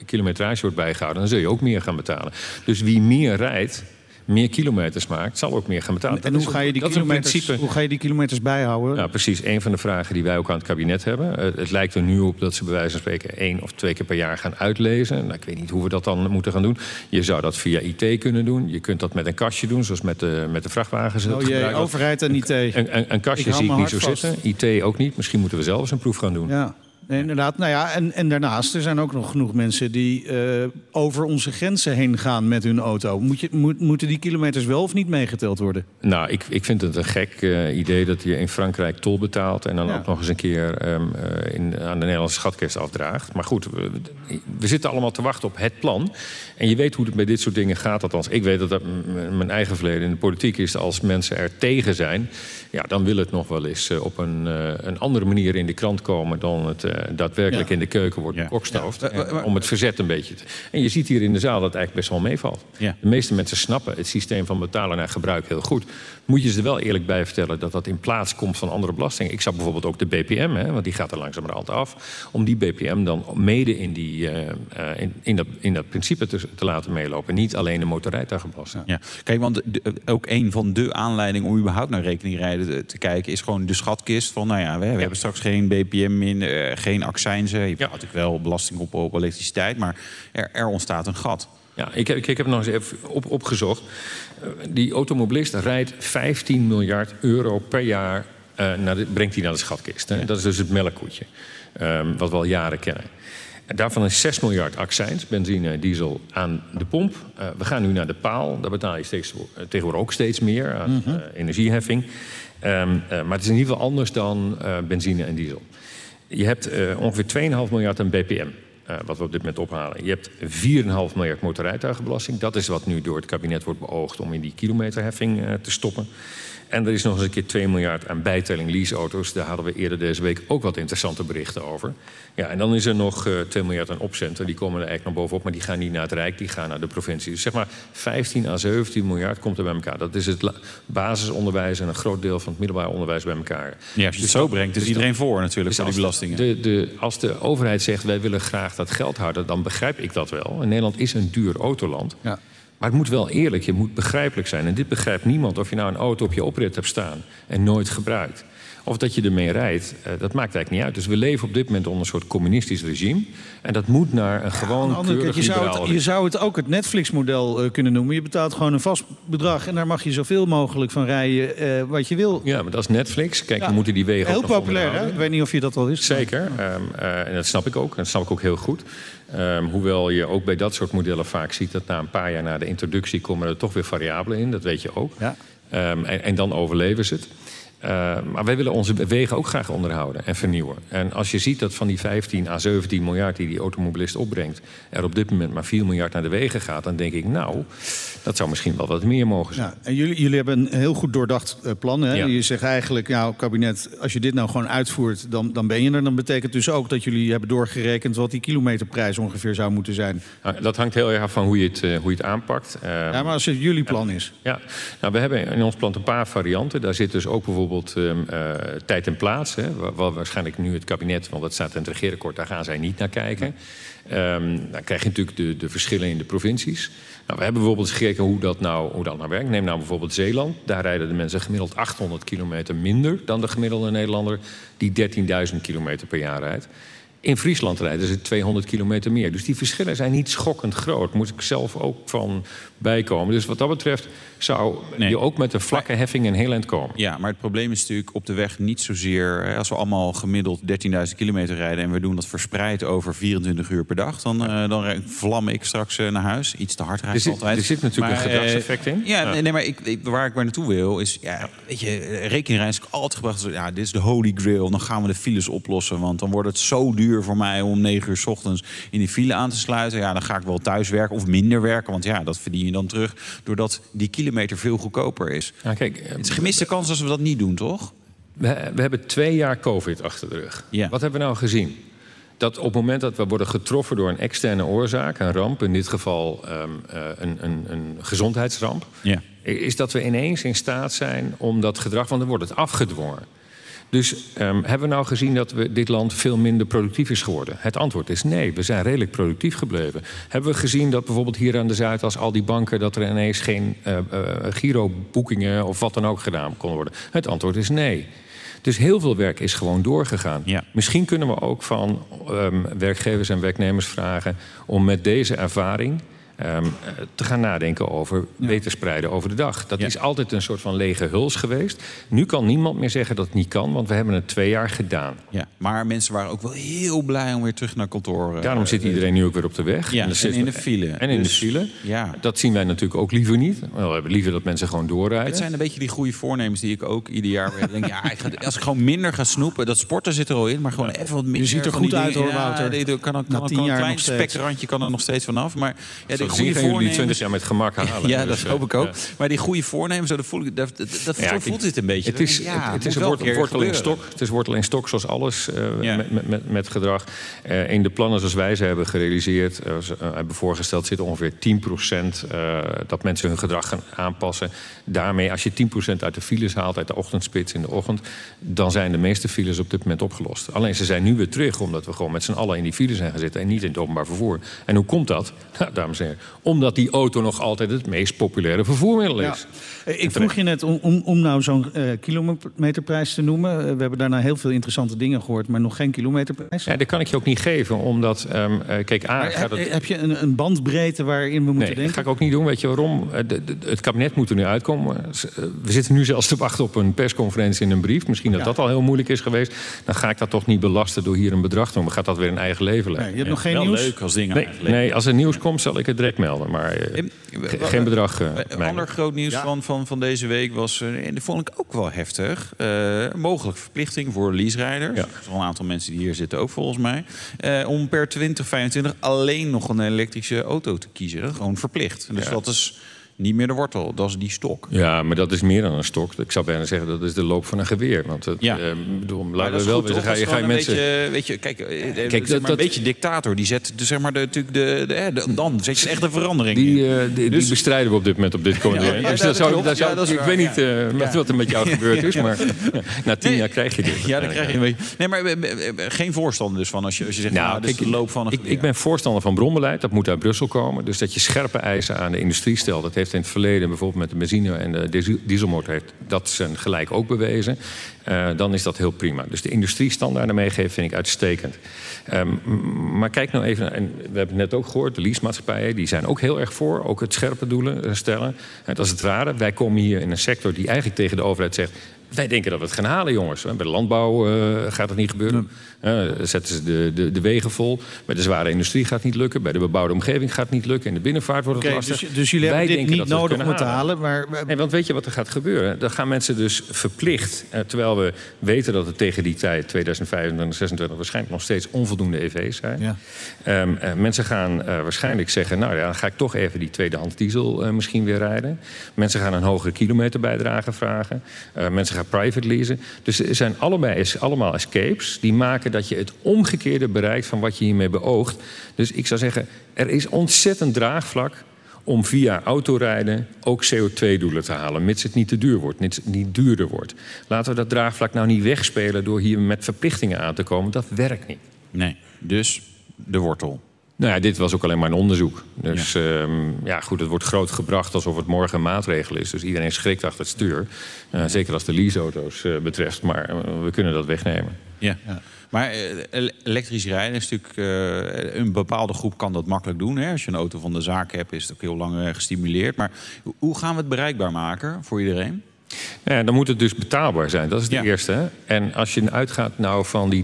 Speaker 6: kilometrage wordt bijgehouden, dan zul je ook meer gaan betalen. Dus wie meer rijdt, meer kilometers maakt, zal ook meer gaan betalen.
Speaker 3: En hoe ga, je die
Speaker 6: dat
Speaker 3: kilometers,
Speaker 6: principe.
Speaker 3: hoe ga je die kilometers bijhouden?
Speaker 6: Nou, precies. Een van de vragen die wij ook aan het kabinet hebben. Eh, het lijkt er nu op dat ze bij wijze van spreken één of twee keer per jaar gaan uitlezen. Nou, ik weet niet hoe we dat dan moeten gaan doen. Je zou dat via IT kunnen doen. Je kunt dat met een kastje doen, zoals met de, met de vrachtwagens.
Speaker 3: oh jee, overheid en IT.
Speaker 6: Een, een, een kastje
Speaker 3: Ik
Speaker 6: zie ik niet zo
Speaker 3: vast.
Speaker 6: zitten. IT ook niet. Misschien moeten we zelf eens een proef gaan doen.
Speaker 3: Ja. Nee, inderdaad. Nou ja, en, en daarnaast, er zijn ook nog genoeg mensen die uh, over onze grenzen heen gaan met hun auto. Moet je, moet, moeten die kilometers wel of niet meegeteld worden?
Speaker 6: Nou, ik, ik vind het een gek uh, idee dat je in Frankrijk tol betaalt... en dan ja. ook nog eens een keer um, uh, in, aan de Nederlandse schatkist afdraagt. Maar goed, we, we, zitten allemaal te wachten op het plan. En je weet hoe het bij dit soort dingen gaat. Althans, ik weet dat dat mijn eigen verleden in de politiek is... als mensen er tegen zijn, ja, dan wil het nog wel eens op een, een andere manier in de krant komen... dan het daadwerkelijk ja. in de keuken wordt bekokstoofd. Ja. Om het verzet een beetje te... En je ziet hier in de zaal dat het eigenlijk best wel meevalt. De meeste mensen snappen het systeem van betalen naar gebruik heel goed. Moet je ze er wel eerlijk bij vertellen dat dat in plaats komt van andere belastingen. Ik zou bijvoorbeeld ook de BPM, hè, want die gaat er langzamerhand af. Om die BPM dan mede in, die, uh, in, in, dat, in dat principe te, te laten meelopen. Niet alleen de motorrijtuigenbelasting.
Speaker 4: Ja. Kijk, want de, ook een van de aanleidingen om überhaupt naar rekeningrijden te, te kijken... is gewoon de schatkist van, nou ja, we, we hebben straks geen BPM in, uh, geen accijnzen. Je hebt natuurlijk wel belasting op, op elektriciteit, maar er, er ontstaat een gat.
Speaker 6: Ja, ik heb, ik heb nog eens even op, opgezocht. Die automobilist rijdt 15 miljard euro per jaar... Uh, naar de, brengt hij naar de schatkist. Hè? Ja. Dat is dus het melkkoetje, um, wat we al jaren kennen. En daarvan is 6 miljard accijns, benzine, diesel, aan de pomp. Uh, we gaan nu naar de paal. Daar betaal je steeds, tegenwoordig ook steeds meer aan mm -hmm. uh, energieheffing. Um, maar het is in ieder geval anders dan benzine en diesel. Je hebt ongeveer 2,5 miljard aan BPM. Uh, wat we op dit moment ophalen. Je hebt 4,5 miljard motorrijtuigenbelasting. Dat is wat nu door het kabinet wordt beoogd om in die kilometerheffing uh, te stoppen. En er is nog eens een keer 2 miljard aan bijtelling leaseauto's. Daar hadden we eerder deze week ook wat interessante berichten over. Ja, en dan is er nog uh, 2 miljard aan opcenten. Die komen er eigenlijk nog bovenop, maar die gaan niet naar het Rijk, die gaan naar de provincie. Dus zeg maar 15 à 17 miljard komt er bij elkaar. Dat is het basisonderwijs en een groot deel van het middelbaar onderwijs bij elkaar.
Speaker 4: Ja, als je het zo brengt, is dus iedereen voor natuurlijk, dus voor die belastingen.
Speaker 6: De, de, als de overheid zegt, wij willen graag dat geld houden, dan begrijp ik dat wel. En Nederland is een duur autoland. Ja. Maar het moet wel eerlijk, je moet begrijpelijk zijn. En dit begrijpt niemand of je nou een auto op je oprit hebt staan en nooit gebruikt. Of dat je ermee rijdt, uh, dat maakt eigenlijk niet uit. Dus we leven op dit moment onder een soort communistisch regime. En dat moet naar een gewoon ja,
Speaker 3: je, zou het, je zou het ook het Netflix-model uh, kunnen noemen. Je betaalt gewoon een vast bedrag en daar mag je zoveel mogelijk van rijden uh, wat je wil.
Speaker 6: Ja, maar dat is Netflix. Kijk, ja. we moeten die wegen
Speaker 3: Heel populair, hè? Ik weet niet of je dat al wist.
Speaker 6: Zeker. Um, en dat snap ik ook. Dat snap ik ook heel goed. Um, hoewel je ook bij dat soort modellen vaak ziet dat na een paar jaar na de introductie komen er toch weer variabelen in. Dat weet je ook. Ja. Um, en, en dan overleven ze het. Uh, maar wij willen onze wegen ook graag onderhouden en vernieuwen. En als je ziet dat van die 15 à 17 miljard die die automobilist opbrengt... er op dit moment maar 4 miljard naar de wegen gaat... dan denk ik, nou, dat zou misschien wel wat meer mogen zijn.
Speaker 3: Ja, en jullie, jullie hebben een heel goed doordacht uh, plan. Hè? Ja. Je zegt eigenlijk, nou, kabinet, als je dit nou gewoon uitvoert... Dan, dan ben je er. Dan betekent dus ook dat jullie hebben doorgerekend... wat die kilometerprijs ongeveer zou moeten zijn.
Speaker 6: Nou, dat hangt heel erg af van hoe je het, uh, hoe je het aanpakt.
Speaker 3: ja, maar als het jullie plan is.
Speaker 6: Ja, nou, we hebben in ons plan een paar varianten. Daar zit dus ook bijvoorbeeld... Um, uh, tijd en plaats. Hè, waar waarschijnlijk nu het kabinet, want dat staat in het regeerakkoord, daar gaan zij niet naar kijken. Um, dan krijg je natuurlijk de, de verschillen in de provincies. Nou, we hebben bijvoorbeeld gekeken hoe dat, nou, hoe dat nou werkt. Neem nou bijvoorbeeld Zeeland. Daar rijden de mensen gemiddeld 800 kilometer minder dan de gemiddelde Nederlander die 13.000 kilometer per jaar rijdt. In Friesland rijden ze 200 kilometer meer. Dus die verschillen zijn niet schokkend groot. Moet ik zelf ook van bijkomen. Dus wat dat betreft zou nee. je ook met een vlakke heffing een heel eind komen.
Speaker 4: Ja, maar het probleem is natuurlijk op de weg niet zozeer... als we allemaal gemiddeld 13.000 kilometer rijden... en we doen dat verspreid over 24 uur per dag... dan, uh, dan vlam ik straks uh, naar huis. Iets te hard rijden
Speaker 6: er zit,
Speaker 4: altijd.
Speaker 6: Er zit natuurlijk maar, een gedragseffect in.
Speaker 4: Ja. Nee, maar ik, ik, waar ik maar naartoe wil is... Ja, weet je, rekeningrijden is altijd gebracht... ja, dit is de holy grail, dan gaan we de files oplossen... want dan wordt het zo duur voor mij om 9 uur s ochtends... in die file aan te sluiten. Ja, dan ga ik wel thuis werken of minder werken... want ja, dat verdien je dan terug... doordat die kilometer veel goedkoper is.
Speaker 6: Ja, kijk,
Speaker 4: het is gemiste kans als we dat niet doen, toch?
Speaker 6: We, we hebben twee jaar COVID achter de rug. Ja. Wat hebben we nou gezien? Dat op het moment dat we worden getroffen door een externe oorzaak, een ramp, in dit geval um, uh, een, een, een, gezondheidsramp, ja. is dat we ineens in staat zijn om dat gedrag, want dan wordt het afgedwongen. Dus um, hebben we nou gezien dat we dit land veel minder productief is geworden? Het antwoord is nee, we zijn redelijk productief gebleven. Hebben we gezien dat bijvoorbeeld hier aan de Zuidas al die banken... dat er ineens geen uh, uh, giroboekingen of wat dan ook gedaan kon worden? Het antwoord is nee. Dus heel veel werk is gewoon doorgegaan. Ja. Misschien kunnen we ook van um, werkgevers en werknemers vragen... om met deze ervaring ehm, eh, te gaan nadenken over beter spreiden over de dag. Dat is altijd een soort van lege huls geweest. Nu kan niemand meer zeggen dat het niet kan, want we hebben het twee jaar gedaan.
Speaker 4: Ja, maar mensen waren ook wel heel blij om weer terug naar kantoor. eh,
Speaker 6: Daarom zit iedereen nu ook weer op de weg.
Speaker 4: Ja,
Speaker 6: er
Speaker 4: en in de file.
Speaker 6: En in
Speaker 4: Dus,
Speaker 6: de file.
Speaker 4: Ja.
Speaker 6: Dat zien wij natuurlijk ook liever niet. We hebben liever dat mensen gewoon doorrijden.
Speaker 4: Het zijn een beetje die goede voornemens die ik ook ieder jaar weer denk. Ja, ik ga, als ik gewoon minder ga snoepen, dat sporten zit er al in, maar gewoon even wat minder.
Speaker 3: Je ziet er goed uit, hoor, Wouter.
Speaker 4: Ja, er kan, een klein spekrandje kan er nog steeds vanaf. Maar ja, die goede
Speaker 6: gaan jullie
Speaker 4: voornemens.
Speaker 6: 20 jaar met gemak halen.
Speaker 4: Ja,
Speaker 6: Dus,
Speaker 4: dat
Speaker 6: eh,
Speaker 4: hoop ik ook.
Speaker 6: ja.
Speaker 4: Maar die goede voornemens, dat voel ik, dat, dat, zo voelt het een beetje.
Speaker 6: Het is, het, is een
Speaker 4: wel
Speaker 6: wortel,
Speaker 4: keer
Speaker 6: wortel in
Speaker 4: gebeuren.
Speaker 6: stok. Het is wortel in stok zoals alles eh, met, met, met, gedrag. Eh, in de plannen zoals wij ze hebben gerealiseerd, eh, ze, eh, hebben voorgesteld, zit ongeveer 10% eh, dat mensen hun gedrag gaan aanpassen. Daarmee, als je 10% uit de files haalt, uit de ochtendspits in de ochtend, dan zijn de meeste files op dit moment opgelost. Alleen ze zijn nu weer terug, omdat we gewoon met z'n allen in die files zijn gaan zitten en niet in het openbaar vervoer. En hoe komt dat? Nou, dames en heren, omdat die auto nog altijd het meest populaire vervoermiddel is.
Speaker 3: Eh, Ik vroeg je net om, om, om nou zo'n eh, kilometerprijs te noemen. Eh, we hebben daarna heel veel interessante dingen gehoord, maar nog geen kilometerprijs.
Speaker 6: Ja, dat kan ik je ook niet geven, omdat, ehm, eh, kijk, A,
Speaker 3: heb,
Speaker 6: het...
Speaker 3: heb je een, een bandbreedte waarin we moeten
Speaker 6: Nee, dat
Speaker 3: denken?
Speaker 6: ga ik ook niet doen. Weet je waarom? De- de- het kabinet moet er nu uitkomen. We zitten nu zelfs te wachten op een persconferentie en een brief. Misschien dat
Speaker 3: Ja.
Speaker 6: dat al heel moeilijk is geweest. Dan ga ik dat toch niet belasten door hier een bedrag te noemen. Gaat dat weer een eigen leven
Speaker 3: Nee,
Speaker 6: leiden?
Speaker 3: je hebt nog geen
Speaker 4: Wel
Speaker 3: nieuws?
Speaker 4: leuk als dingen
Speaker 6: Nee,
Speaker 4: eigenlijk.
Speaker 6: nee, als er nieuws komt, zal ik het direct melden. Maar eh,
Speaker 4: En,
Speaker 6: geen bedrag. eh,
Speaker 4: Een ander groot nieuws
Speaker 3: Ja.
Speaker 4: van, van, van deze week was, eh, en dat vond ik ook wel heftig, eh mogelijk verplichting voor leaserijders.
Speaker 6: Ja.
Speaker 4: Er een aantal mensen die hier zitten ook volgens mij. eh, om per 2025 alleen nog een elektrische auto te kiezen. Gewoon verplicht. Dus
Speaker 6: Ja.
Speaker 4: dat is niet meer de wortel, dat is die stok.
Speaker 6: Ja, maar dat is meer dan een stok. Ik zou bijna zeggen dat is de loop van een geweer. Want het,
Speaker 4: Ja.
Speaker 6: eh, bedoel, laten we wel
Speaker 4: toch?
Speaker 6: Ga je, ga je mensen.
Speaker 4: een beetje, weet je, kijk, eh, eh,
Speaker 6: Kijk,
Speaker 4: zeg
Speaker 6: dat-
Speaker 4: maar
Speaker 6: dat-
Speaker 4: een beetje dictator. Die zet dus zeg maar de, natuurlijk de, de, de- dan zet je echt een verandering in.
Speaker 6: Die, eh, die, die
Speaker 4: Dus-
Speaker 6: bestrijden we op dit moment op dit continent.
Speaker 4: ja,
Speaker 6: dus
Speaker 4: dat
Speaker 6: zou, dat zou, ik weet niet eh, wat- er met jou gebeurd is, maar na tien jaar krijg je dit.
Speaker 4: Ja, dan krijg je een beetje. Nee, maar geen voorstander dus van als je, als je zegt, nou, dit is de loop van een
Speaker 6: ik,
Speaker 4: geweer.
Speaker 6: ik ben voorstander van bronbeleid. Dat moet uit Brussel komen. Dus dat je scherpe eisen aan de industrie stelt. Dat in het verleden bijvoorbeeld met de benzine en de diesel- dieselmotor... Heeft, dat zijn gelijk ook bewezen. Eh, dan is dat heel prima. Dus de industriestandaarden meegeven vind ik uitstekend. Ehm, maar kijk nou even, en we hebben het net ook gehoord... de leasemaatschappijen die zijn ook heel erg voor. Ook het scherpe doelen eh, stellen. En dat is het rare. Wij komen hier in een sector die eigenlijk tegen de overheid zegt... Wij denken dat we het gaan halen, jongens. Bij de landbouw eh, gaat het niet gebeuren. Zetten ze de, de, de wegen vol. Bij de zware industrie gaat het niet lukken. Bij de bebouwde omgeving gaat het niet lukken. In de binnenvaart wordt het lastig.
Speaker 3: dus, dus jullie
Speaker 6: Wij
Speaker 3: hebben dit niet nodig om het te halen, maar...
Speaker 6: Nee, want weet je wat er gaat gebeuren? Dan gaan mensen dus verplicht, eh, terwijl we weten dat het tegen die tijd, 2025, 2026, waarschijnlijk nog steeds onvoldoende EV's zijn.
Speaker 3: Ja.
Speaker 6: Ehm, eh, mensen gaan waarschijnlijk zeggen, nou ja, dan ga ik toch even die tweedehands diesel misschien weer rijden. Mensen gaan een hogere kilometerbijdrage vragen. Mensen gaan private leasen. Dus er zijn allebei, allemaal escapes die maken dat je het omgekeerde bereikt van wat je hiermee beoogt. Dus ik zou zeggen, er is ontzettend draagvlak om via autorijden ook CO2-doelen te halen, mits het niet te duur wordt, mits het niet duurder wordt. Laten we dat draagvlak nou niet wegspelen door hier met verplichtingen aan te komen. Dat werkt niet.
Speaker 4: Nee, dus de wortel.
Speaker 6: Nou ja, dit was ook alleen maar een onderzoek. Dus ja, ja goed, het wordt groot gebracht alsof het morgen een maatregel is. Dus iedereen schrikt achter het stuur. Uh, zeker als de leaseauto's uh, betreft. Maar uh, we kunnen dat wegnemen.
Speaker 4: Ja. ja. Maar uh, elektrisch rijden is natuurlijk... Uh, een bepaalde groep kan dat makkelijk doen. Hè? Als je een auto van de zaak hebt, is het ook heel lang uh, gestimuleerd. Maar hoe gaan we het bereikbaar maken voor iedereen?
Speaker 6: Ja, dan moet het dus betaalbaar zijn. Dat is de ja. eerste. En als je uitgaat nou van die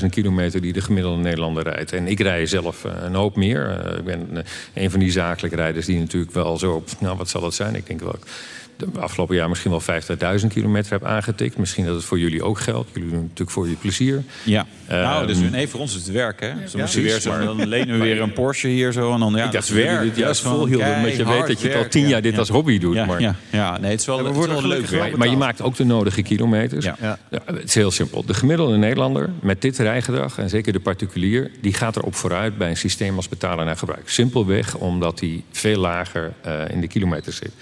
Speaker 6: 13.000 kilometer die de gemiddelde Nederlander rijdt. En ik rij zelf uh, een hoop meer. Uh, ik ben een van die zakelijke rijders die natuurlijk wel zo op... Nou, wat zal dat zijn? Ik denk wel... De afgelopen jaar misschien wel 50.000 kilometer heb aangetikt. Misschien dat het voor jullie ook geldt. Jullie doen het natuurlijk voor je plezier.
Speaker 4: Ja. Uh, nou, dus nee, voor ons is het werk, hè? Zo
Speaker 6: ja,
Speaker 4: ja, weer zo, dan lenen we weer een Porsche hier zo. En dan, ja,
Speaker 6: ik dacht, werk. Dit juist volhielden, omdat je weet dat je al tien jaar dit als hobby doet.
Speaker 4: Ja,
Speaker 6: maar...
Speaker 4: ja, ja, nee, het is wel, het is wel leuk.
Speaker 6: Maar, maar je maakt ook de nodige kilometers. Ja. Ja. het is heel simpel. De gemiddelde Nederlander met dit rijgedrag, en zeker de particulier... die gaat erop vooruit bij een systeem als betalen naar gebruik. Simpelweg omdat hij veel lager uh, in de kilometers zit.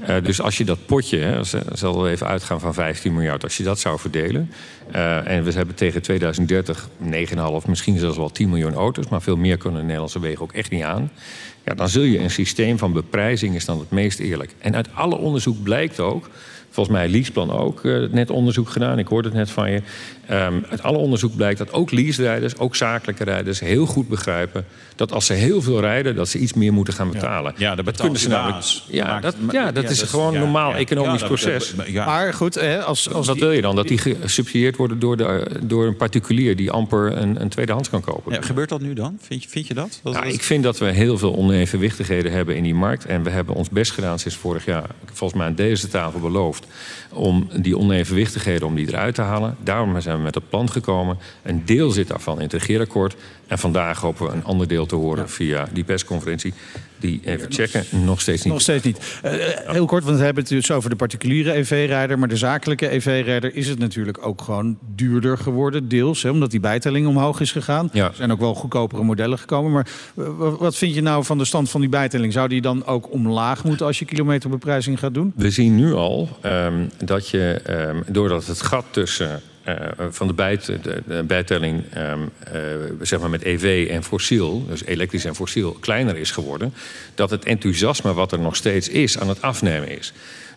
Speaker 6: Uh, dus als je dat potje, hè, zal we even uitgaan van 15 miljard, als je dat zou verdelen. Uh, en we hebben tegen 2030 9,5, misschien zelfs wel 10 miljoen auto's, maar veel meer kunnen de Nederlandse wegen ook echt niet aan. Ja, dan zul je een systeem van beprijzing is dan het meest eerlijk. En uit alle onderzoek blijkt ook volgens mij Leaseplan ook uh, net onderzoek gedaan. Ik hoorde het net van je. Um, uit alle onderzoek blijkt dat ook lease-rijders, ook zakelijke rijders, heel goed begrijpen dat als ze heel veel rijden, dat ze iets meer moeten gaan betalen.
Speaker 4: Ja, ja dat
Speaker 6: kunnen ze namelijk. Ja, dat, ja, dat ja, is dat gewoon een ja, normaal economisch proces.
Speaker 3: Maar goed, hè, als, als
Speaker 6: wat wil je dan? Dat die gesubsidieerd worden door, de, door een particulier die amper een, een tweedehands kan kopen.
Speaker 4: gebeurt dat nu dan? Vind je, vind je dat? dat,
Speaker 6: dat... Ik vind dat we heel veel onevenwichtigheden hebben in die markt. En we hebben ons best gedaan sinds vorig jaar, volgens mij aan deze tafel beloofd, om die onevenwichtigheden om die eruit te halen. Daarom zijn we met het plan gekomen. Een deel zit daarvan in het regeerakkoord. En vandaag hopen we een ander deel te horen via die persconferentie. Die even checken, nog steeds niet.
Speaker 3: Nog steeds niet. Uh, heel kort, want we hebben het dus over de particuliere EV-rijder. Maar de zakelijke EV-rijder is het natuurlijk ook gewoon duurder geworden. Deels, hè, omdat die bijtelling omhoog is gegaan. Ja. Er zijn ook wel goedkopere modellen gekomen. Maar wat vind je nou van de stand van die bijtelling? Zou die dan ook omlaag moeten als je kilometerbeprijzing gaat doen?
Speaker 6: We zien nu al um, dat je, um, doordat het gat tussen van de, bijt, de, de bijtelling um, uh, zeg maar met EV en fossiel, dus elektrisch en fossiel, kleiner is geworden, dat het enthousiasme wat er nog steeds is aan het afnemen is.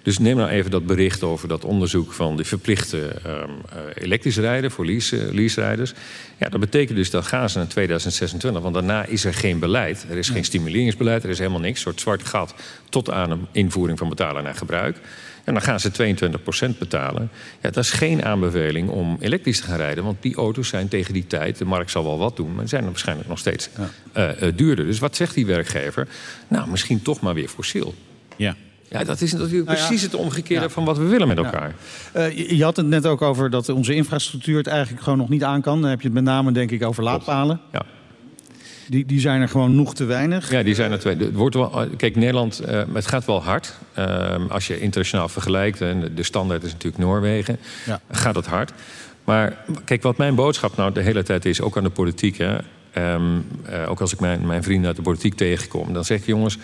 Speaker 6: Dus neem nou even dat bericht over dat onderzoek van de verplichte um, elektrisch rijden voor lease, lease-rijders. Ja, dat betekent dus dat gaan ze naar 2026, want daarna is er geen beleid. Er is geen stimuleringsbeleid, er is helemaal niks. Een soort zwart gat tot aan een invoering van betalen naar gebruik. En dan gaan ze 22% betalen. Ja, dat is geen aanbeveling om elektrisch te gaan rijden. Want die auto's zijn tegen die tijd, de markt zal wel wat doen... maar zijn waarschijnlijk nog steeds ja. uh, uh, duurder. Dus wat zegt die werkgever? Nou, misschien toch maar weer fossiel.
Speaker 4: Ja.
Speaker 6: Ja, dat is natuurlijk nou ja, precies het omgekeerde ja. van wat we willen met elkaar.
Speaker 3: Ja. Uh, je, je had het net ook over dat onze infrastructuur het eigenlijk gewoon nog niet aan kan. Dan heb je het met name denk ik over laadpalen. Ja. Die, die zijn er gewoon nog te weinig.
Speaker 6: Ja, die zijn er twee. Het wordt wel, kijk, Nederland, uh, het gaat wel hard. Uh, als je internationaal vergelijkt, en de standaard is natuurlijk Noorwegen, ja. gaat het hard. Maar kijk, wat mijn boodschap nou de hele tijd is, ook aan de politiek. Hè, um, uh, ook als ik mijn, mijn vrienden uit de politiek tegenkom, dan zeg ik jongens,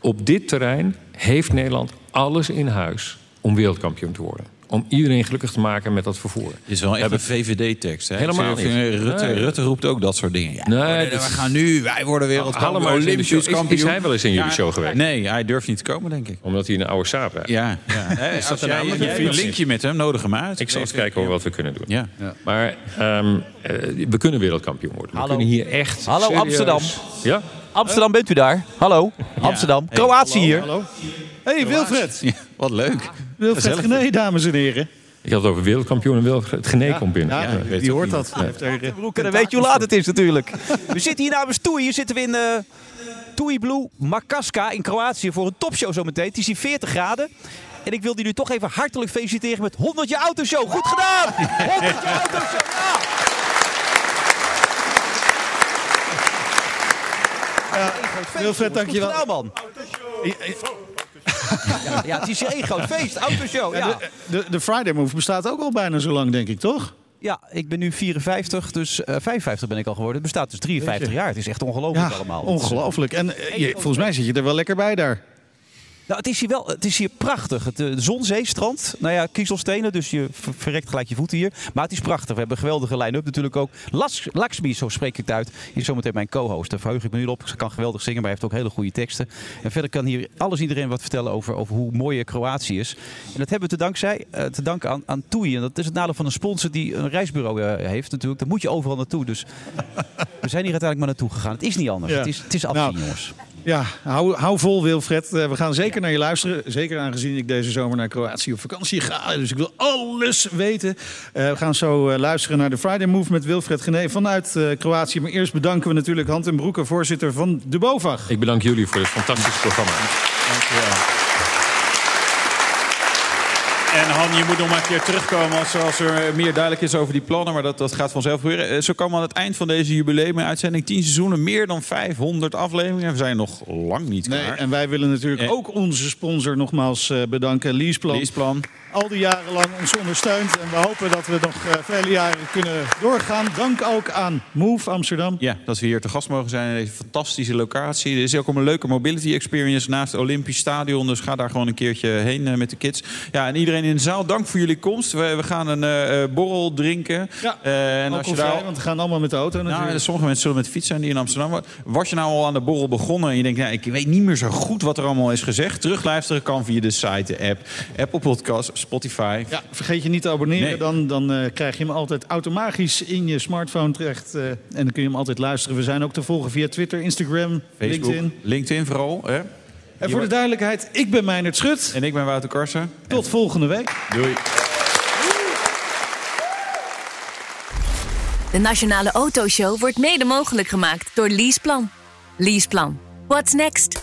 Speaker 6: op dit terrein heeft Nederland alles in huis om wereldkampioen te worden om iedereen gelukkig te maken met dat vervoer.
Speaker 4: Het is wel echt een VVD-tekst.
Speaker 6: Helemaal niet.
Speaker 4: Rutte, nee. Rutte roept ook dat soort dingen. Ja,
Speaker 6: nee,
Speaker 4: we gaan nu, wij worden wereldkampioen,
Speaker 6: Olympisch kampioen. Is, is hij wel eens in jullie show geweest?
Speaker 4: Nee, hij durft niet te komen, denk ik.
Speaker 6: Omdat hij een oude saap heeft.
Speaker 4: Ja, ja. He, is dat een, jij, linkje met hem, nodig hem uit.
Speaker 6: Ik zal eens kijken wat we kunnen doen. Ja. Maar um, uh, we kunnen wereldkampioen worden. We Hallo. kunnen hier echt
Speaker 7: Hallo
Speaker 6: serieus...
Speaker 7: Amsterdam.
Speaker 6: Ja?
Speaker 7: Amsterdam, bent u daar? Hallo, Amsterdam.
Speaker 3: Hey,
Speaker 7: Kroatië hier.
Speaker 3: Hallo. Hey, Wilfred.
Speaker 4: Ja, wat leuk.
Speaker 3: Wilfred Gené, dames en heren.
Speaker 6: Ik had het over wereldkampioen en Wilfred Gené
Speaker 3: ja,
Speaker 6: komt binnen.
Speaker 3: Ja, ja, die hoort dat. Ja.
Speaker 7: Dan weet je hoe laat het is natuurlijk. We zitten hier namens Toei. Hier zitten we in uh, Toei Blue Makaska in Kroatië voor een topshow zometeen. Het is hier 40 graden. En ik wil jullie toch even hartelijk feliciteren met 100 jaar autoshow. Goed gedaan! 100 jaar autoshow, ja!
Speaker 3: Ja, Wilfred, dankjewel.
Speaker 7: Goed gedaan, man. Ja, ja, het is één groot feest, autoshow. Ja.
Speaker 3: De, de, de Friday Move bestaat ook al bijna zo lang, denk ik, toch?
Speaker 7: Ja, ik ben nu 54, dus uh, 55 ben ik al geworden. Het bestaat dus 53 jaar. Het is echt ongelooflijk
Speaker 3: ja,
Speaker 7: allemaal.
Speaker 3: Ongelooflijk. En uh, je, volgens mij zit je er wel lekker bij daar.
Speaker 7: Nou, het is hier wel, het is hier prachtig. Het uh, zonzeestrand. Nou ja, kiezelstenen, dus je verrekt gelijk je voeten hier. Maar het is prachtig. We hebben een geweldige line-up natuurlijk ook. Las, Lakshmi, zo spreek ik het uit, is zometeen mijn co-host. Daar verheug ik me nu op. Ze kan geweldig zingen, maar hij heeft ook hele goede teksten. En verder kan hier alles iedereen wat vertellen over, over hoe mooi Kroatië is. En dat hebben we te, dankzij, uh, te danken aan, aan TUI. En dat is het nadeel van een sponsor die een reisbureau uh, heeft natuurlijk. Daar moet je overal naartoe. Dus we zijn hier uiteindelijk maar naartoe gegaan. Het is niet anders. Ja. Het is, het is afzien, nou, jongens.
Speaker 3: Ja, hou, hou vol Wilfred. Uh, we gaan zeker naar je luisteren. Zeker aangezien ik deze zomer naar Kroatië op vakantie ga. Dus ik wil alles weten. Uh, we gaan zo uh, luisteren naar de Friday Move met Wilfred Gené vanuit Kroatië. Maar eerst bedanken we natuurlijk Hand en Broeke, voorzitter van de BOVAG.
Speaker 6: Ik bedank jullie voor dit fantastische programma.
Speaker 3: Dank je wel.
Speaker 4: En Han, je moet nog maar een keer terugkomen als, als er meer duidelijk is over die plannen. Maar dat, dat gaat vanzelf gebeuren. Eh, Zo komen we aan het eind van deze jubileum-uitzending. 10 seizoenen, meer dan 500 afleveringen. We zijn nog lang niet
Speaker 3: Nee,
Speaker 4: klaar.
Speaker 3: en wij willen natuurlijk
Speaker 4: Eh.
Speaker 3: ook onze sponsor nogmaals eh, bedanken, Leaseplan.
Speaker 4: Leaseplan.
Speaker 3: Al die jaren lang ons ondersteunt. En we hopen dat we nog vele jaren kunnen doorgaan. Dank ook aan Move Amsterdam.
Speaker 4: Ja, dat we hier te gast mogen zijn in deze fantastische locatie. Er is ook een leuke mobility experience naast het Olympisch Stadion. Dus ga daar gewoon een keertje heen met de kids. Ja, en iedereen in de zaal, dank voor jullie komst. We, we gaan een eh, eh, borrel drinken.
Speaker 3: Ja,
Speaker 4: Eh, en als je daar...
Speaker 3: want we gaan allemaal met de auto natuurlijk.
Speaker 4: Nou, sommige mensen zullen met fiets zijn die in Amsterdam. Was je nou al aan de borrel begonnen en je denkt... Nou, ik weet niet meer zo goed wat er allemaal is gezegd. Terugluisteren kan via de site, de app, Apple Podcast, Spotify.
Speaker 3: Ja, vergeet je niet te abonneren.
Speaker 4: Nee.
Speaker 3: Dan, dan krijg je hem altijd automatisch in je smartphone terecht. en dan kun je hem altijd luisteren. We zijn ook te volgen via Twitter, Instagram,
Speaker 4: Facebook,
Speaker 3: LinkedIn.
Speaker 4: LinkedIn vooral. Hè?
Speaker 3: En voor de duidelijkheid, ik ben Meijnerd Schut.
Speaker 4: En ik ben Wouter Karsen.
Speaker 3: Tot volgende week.
Speaker 4: Doei.
Speaker 1: De Nationale Autoshow wordt mede mogelijk gemaakt door Leaseplan. Leaseplan. What's next?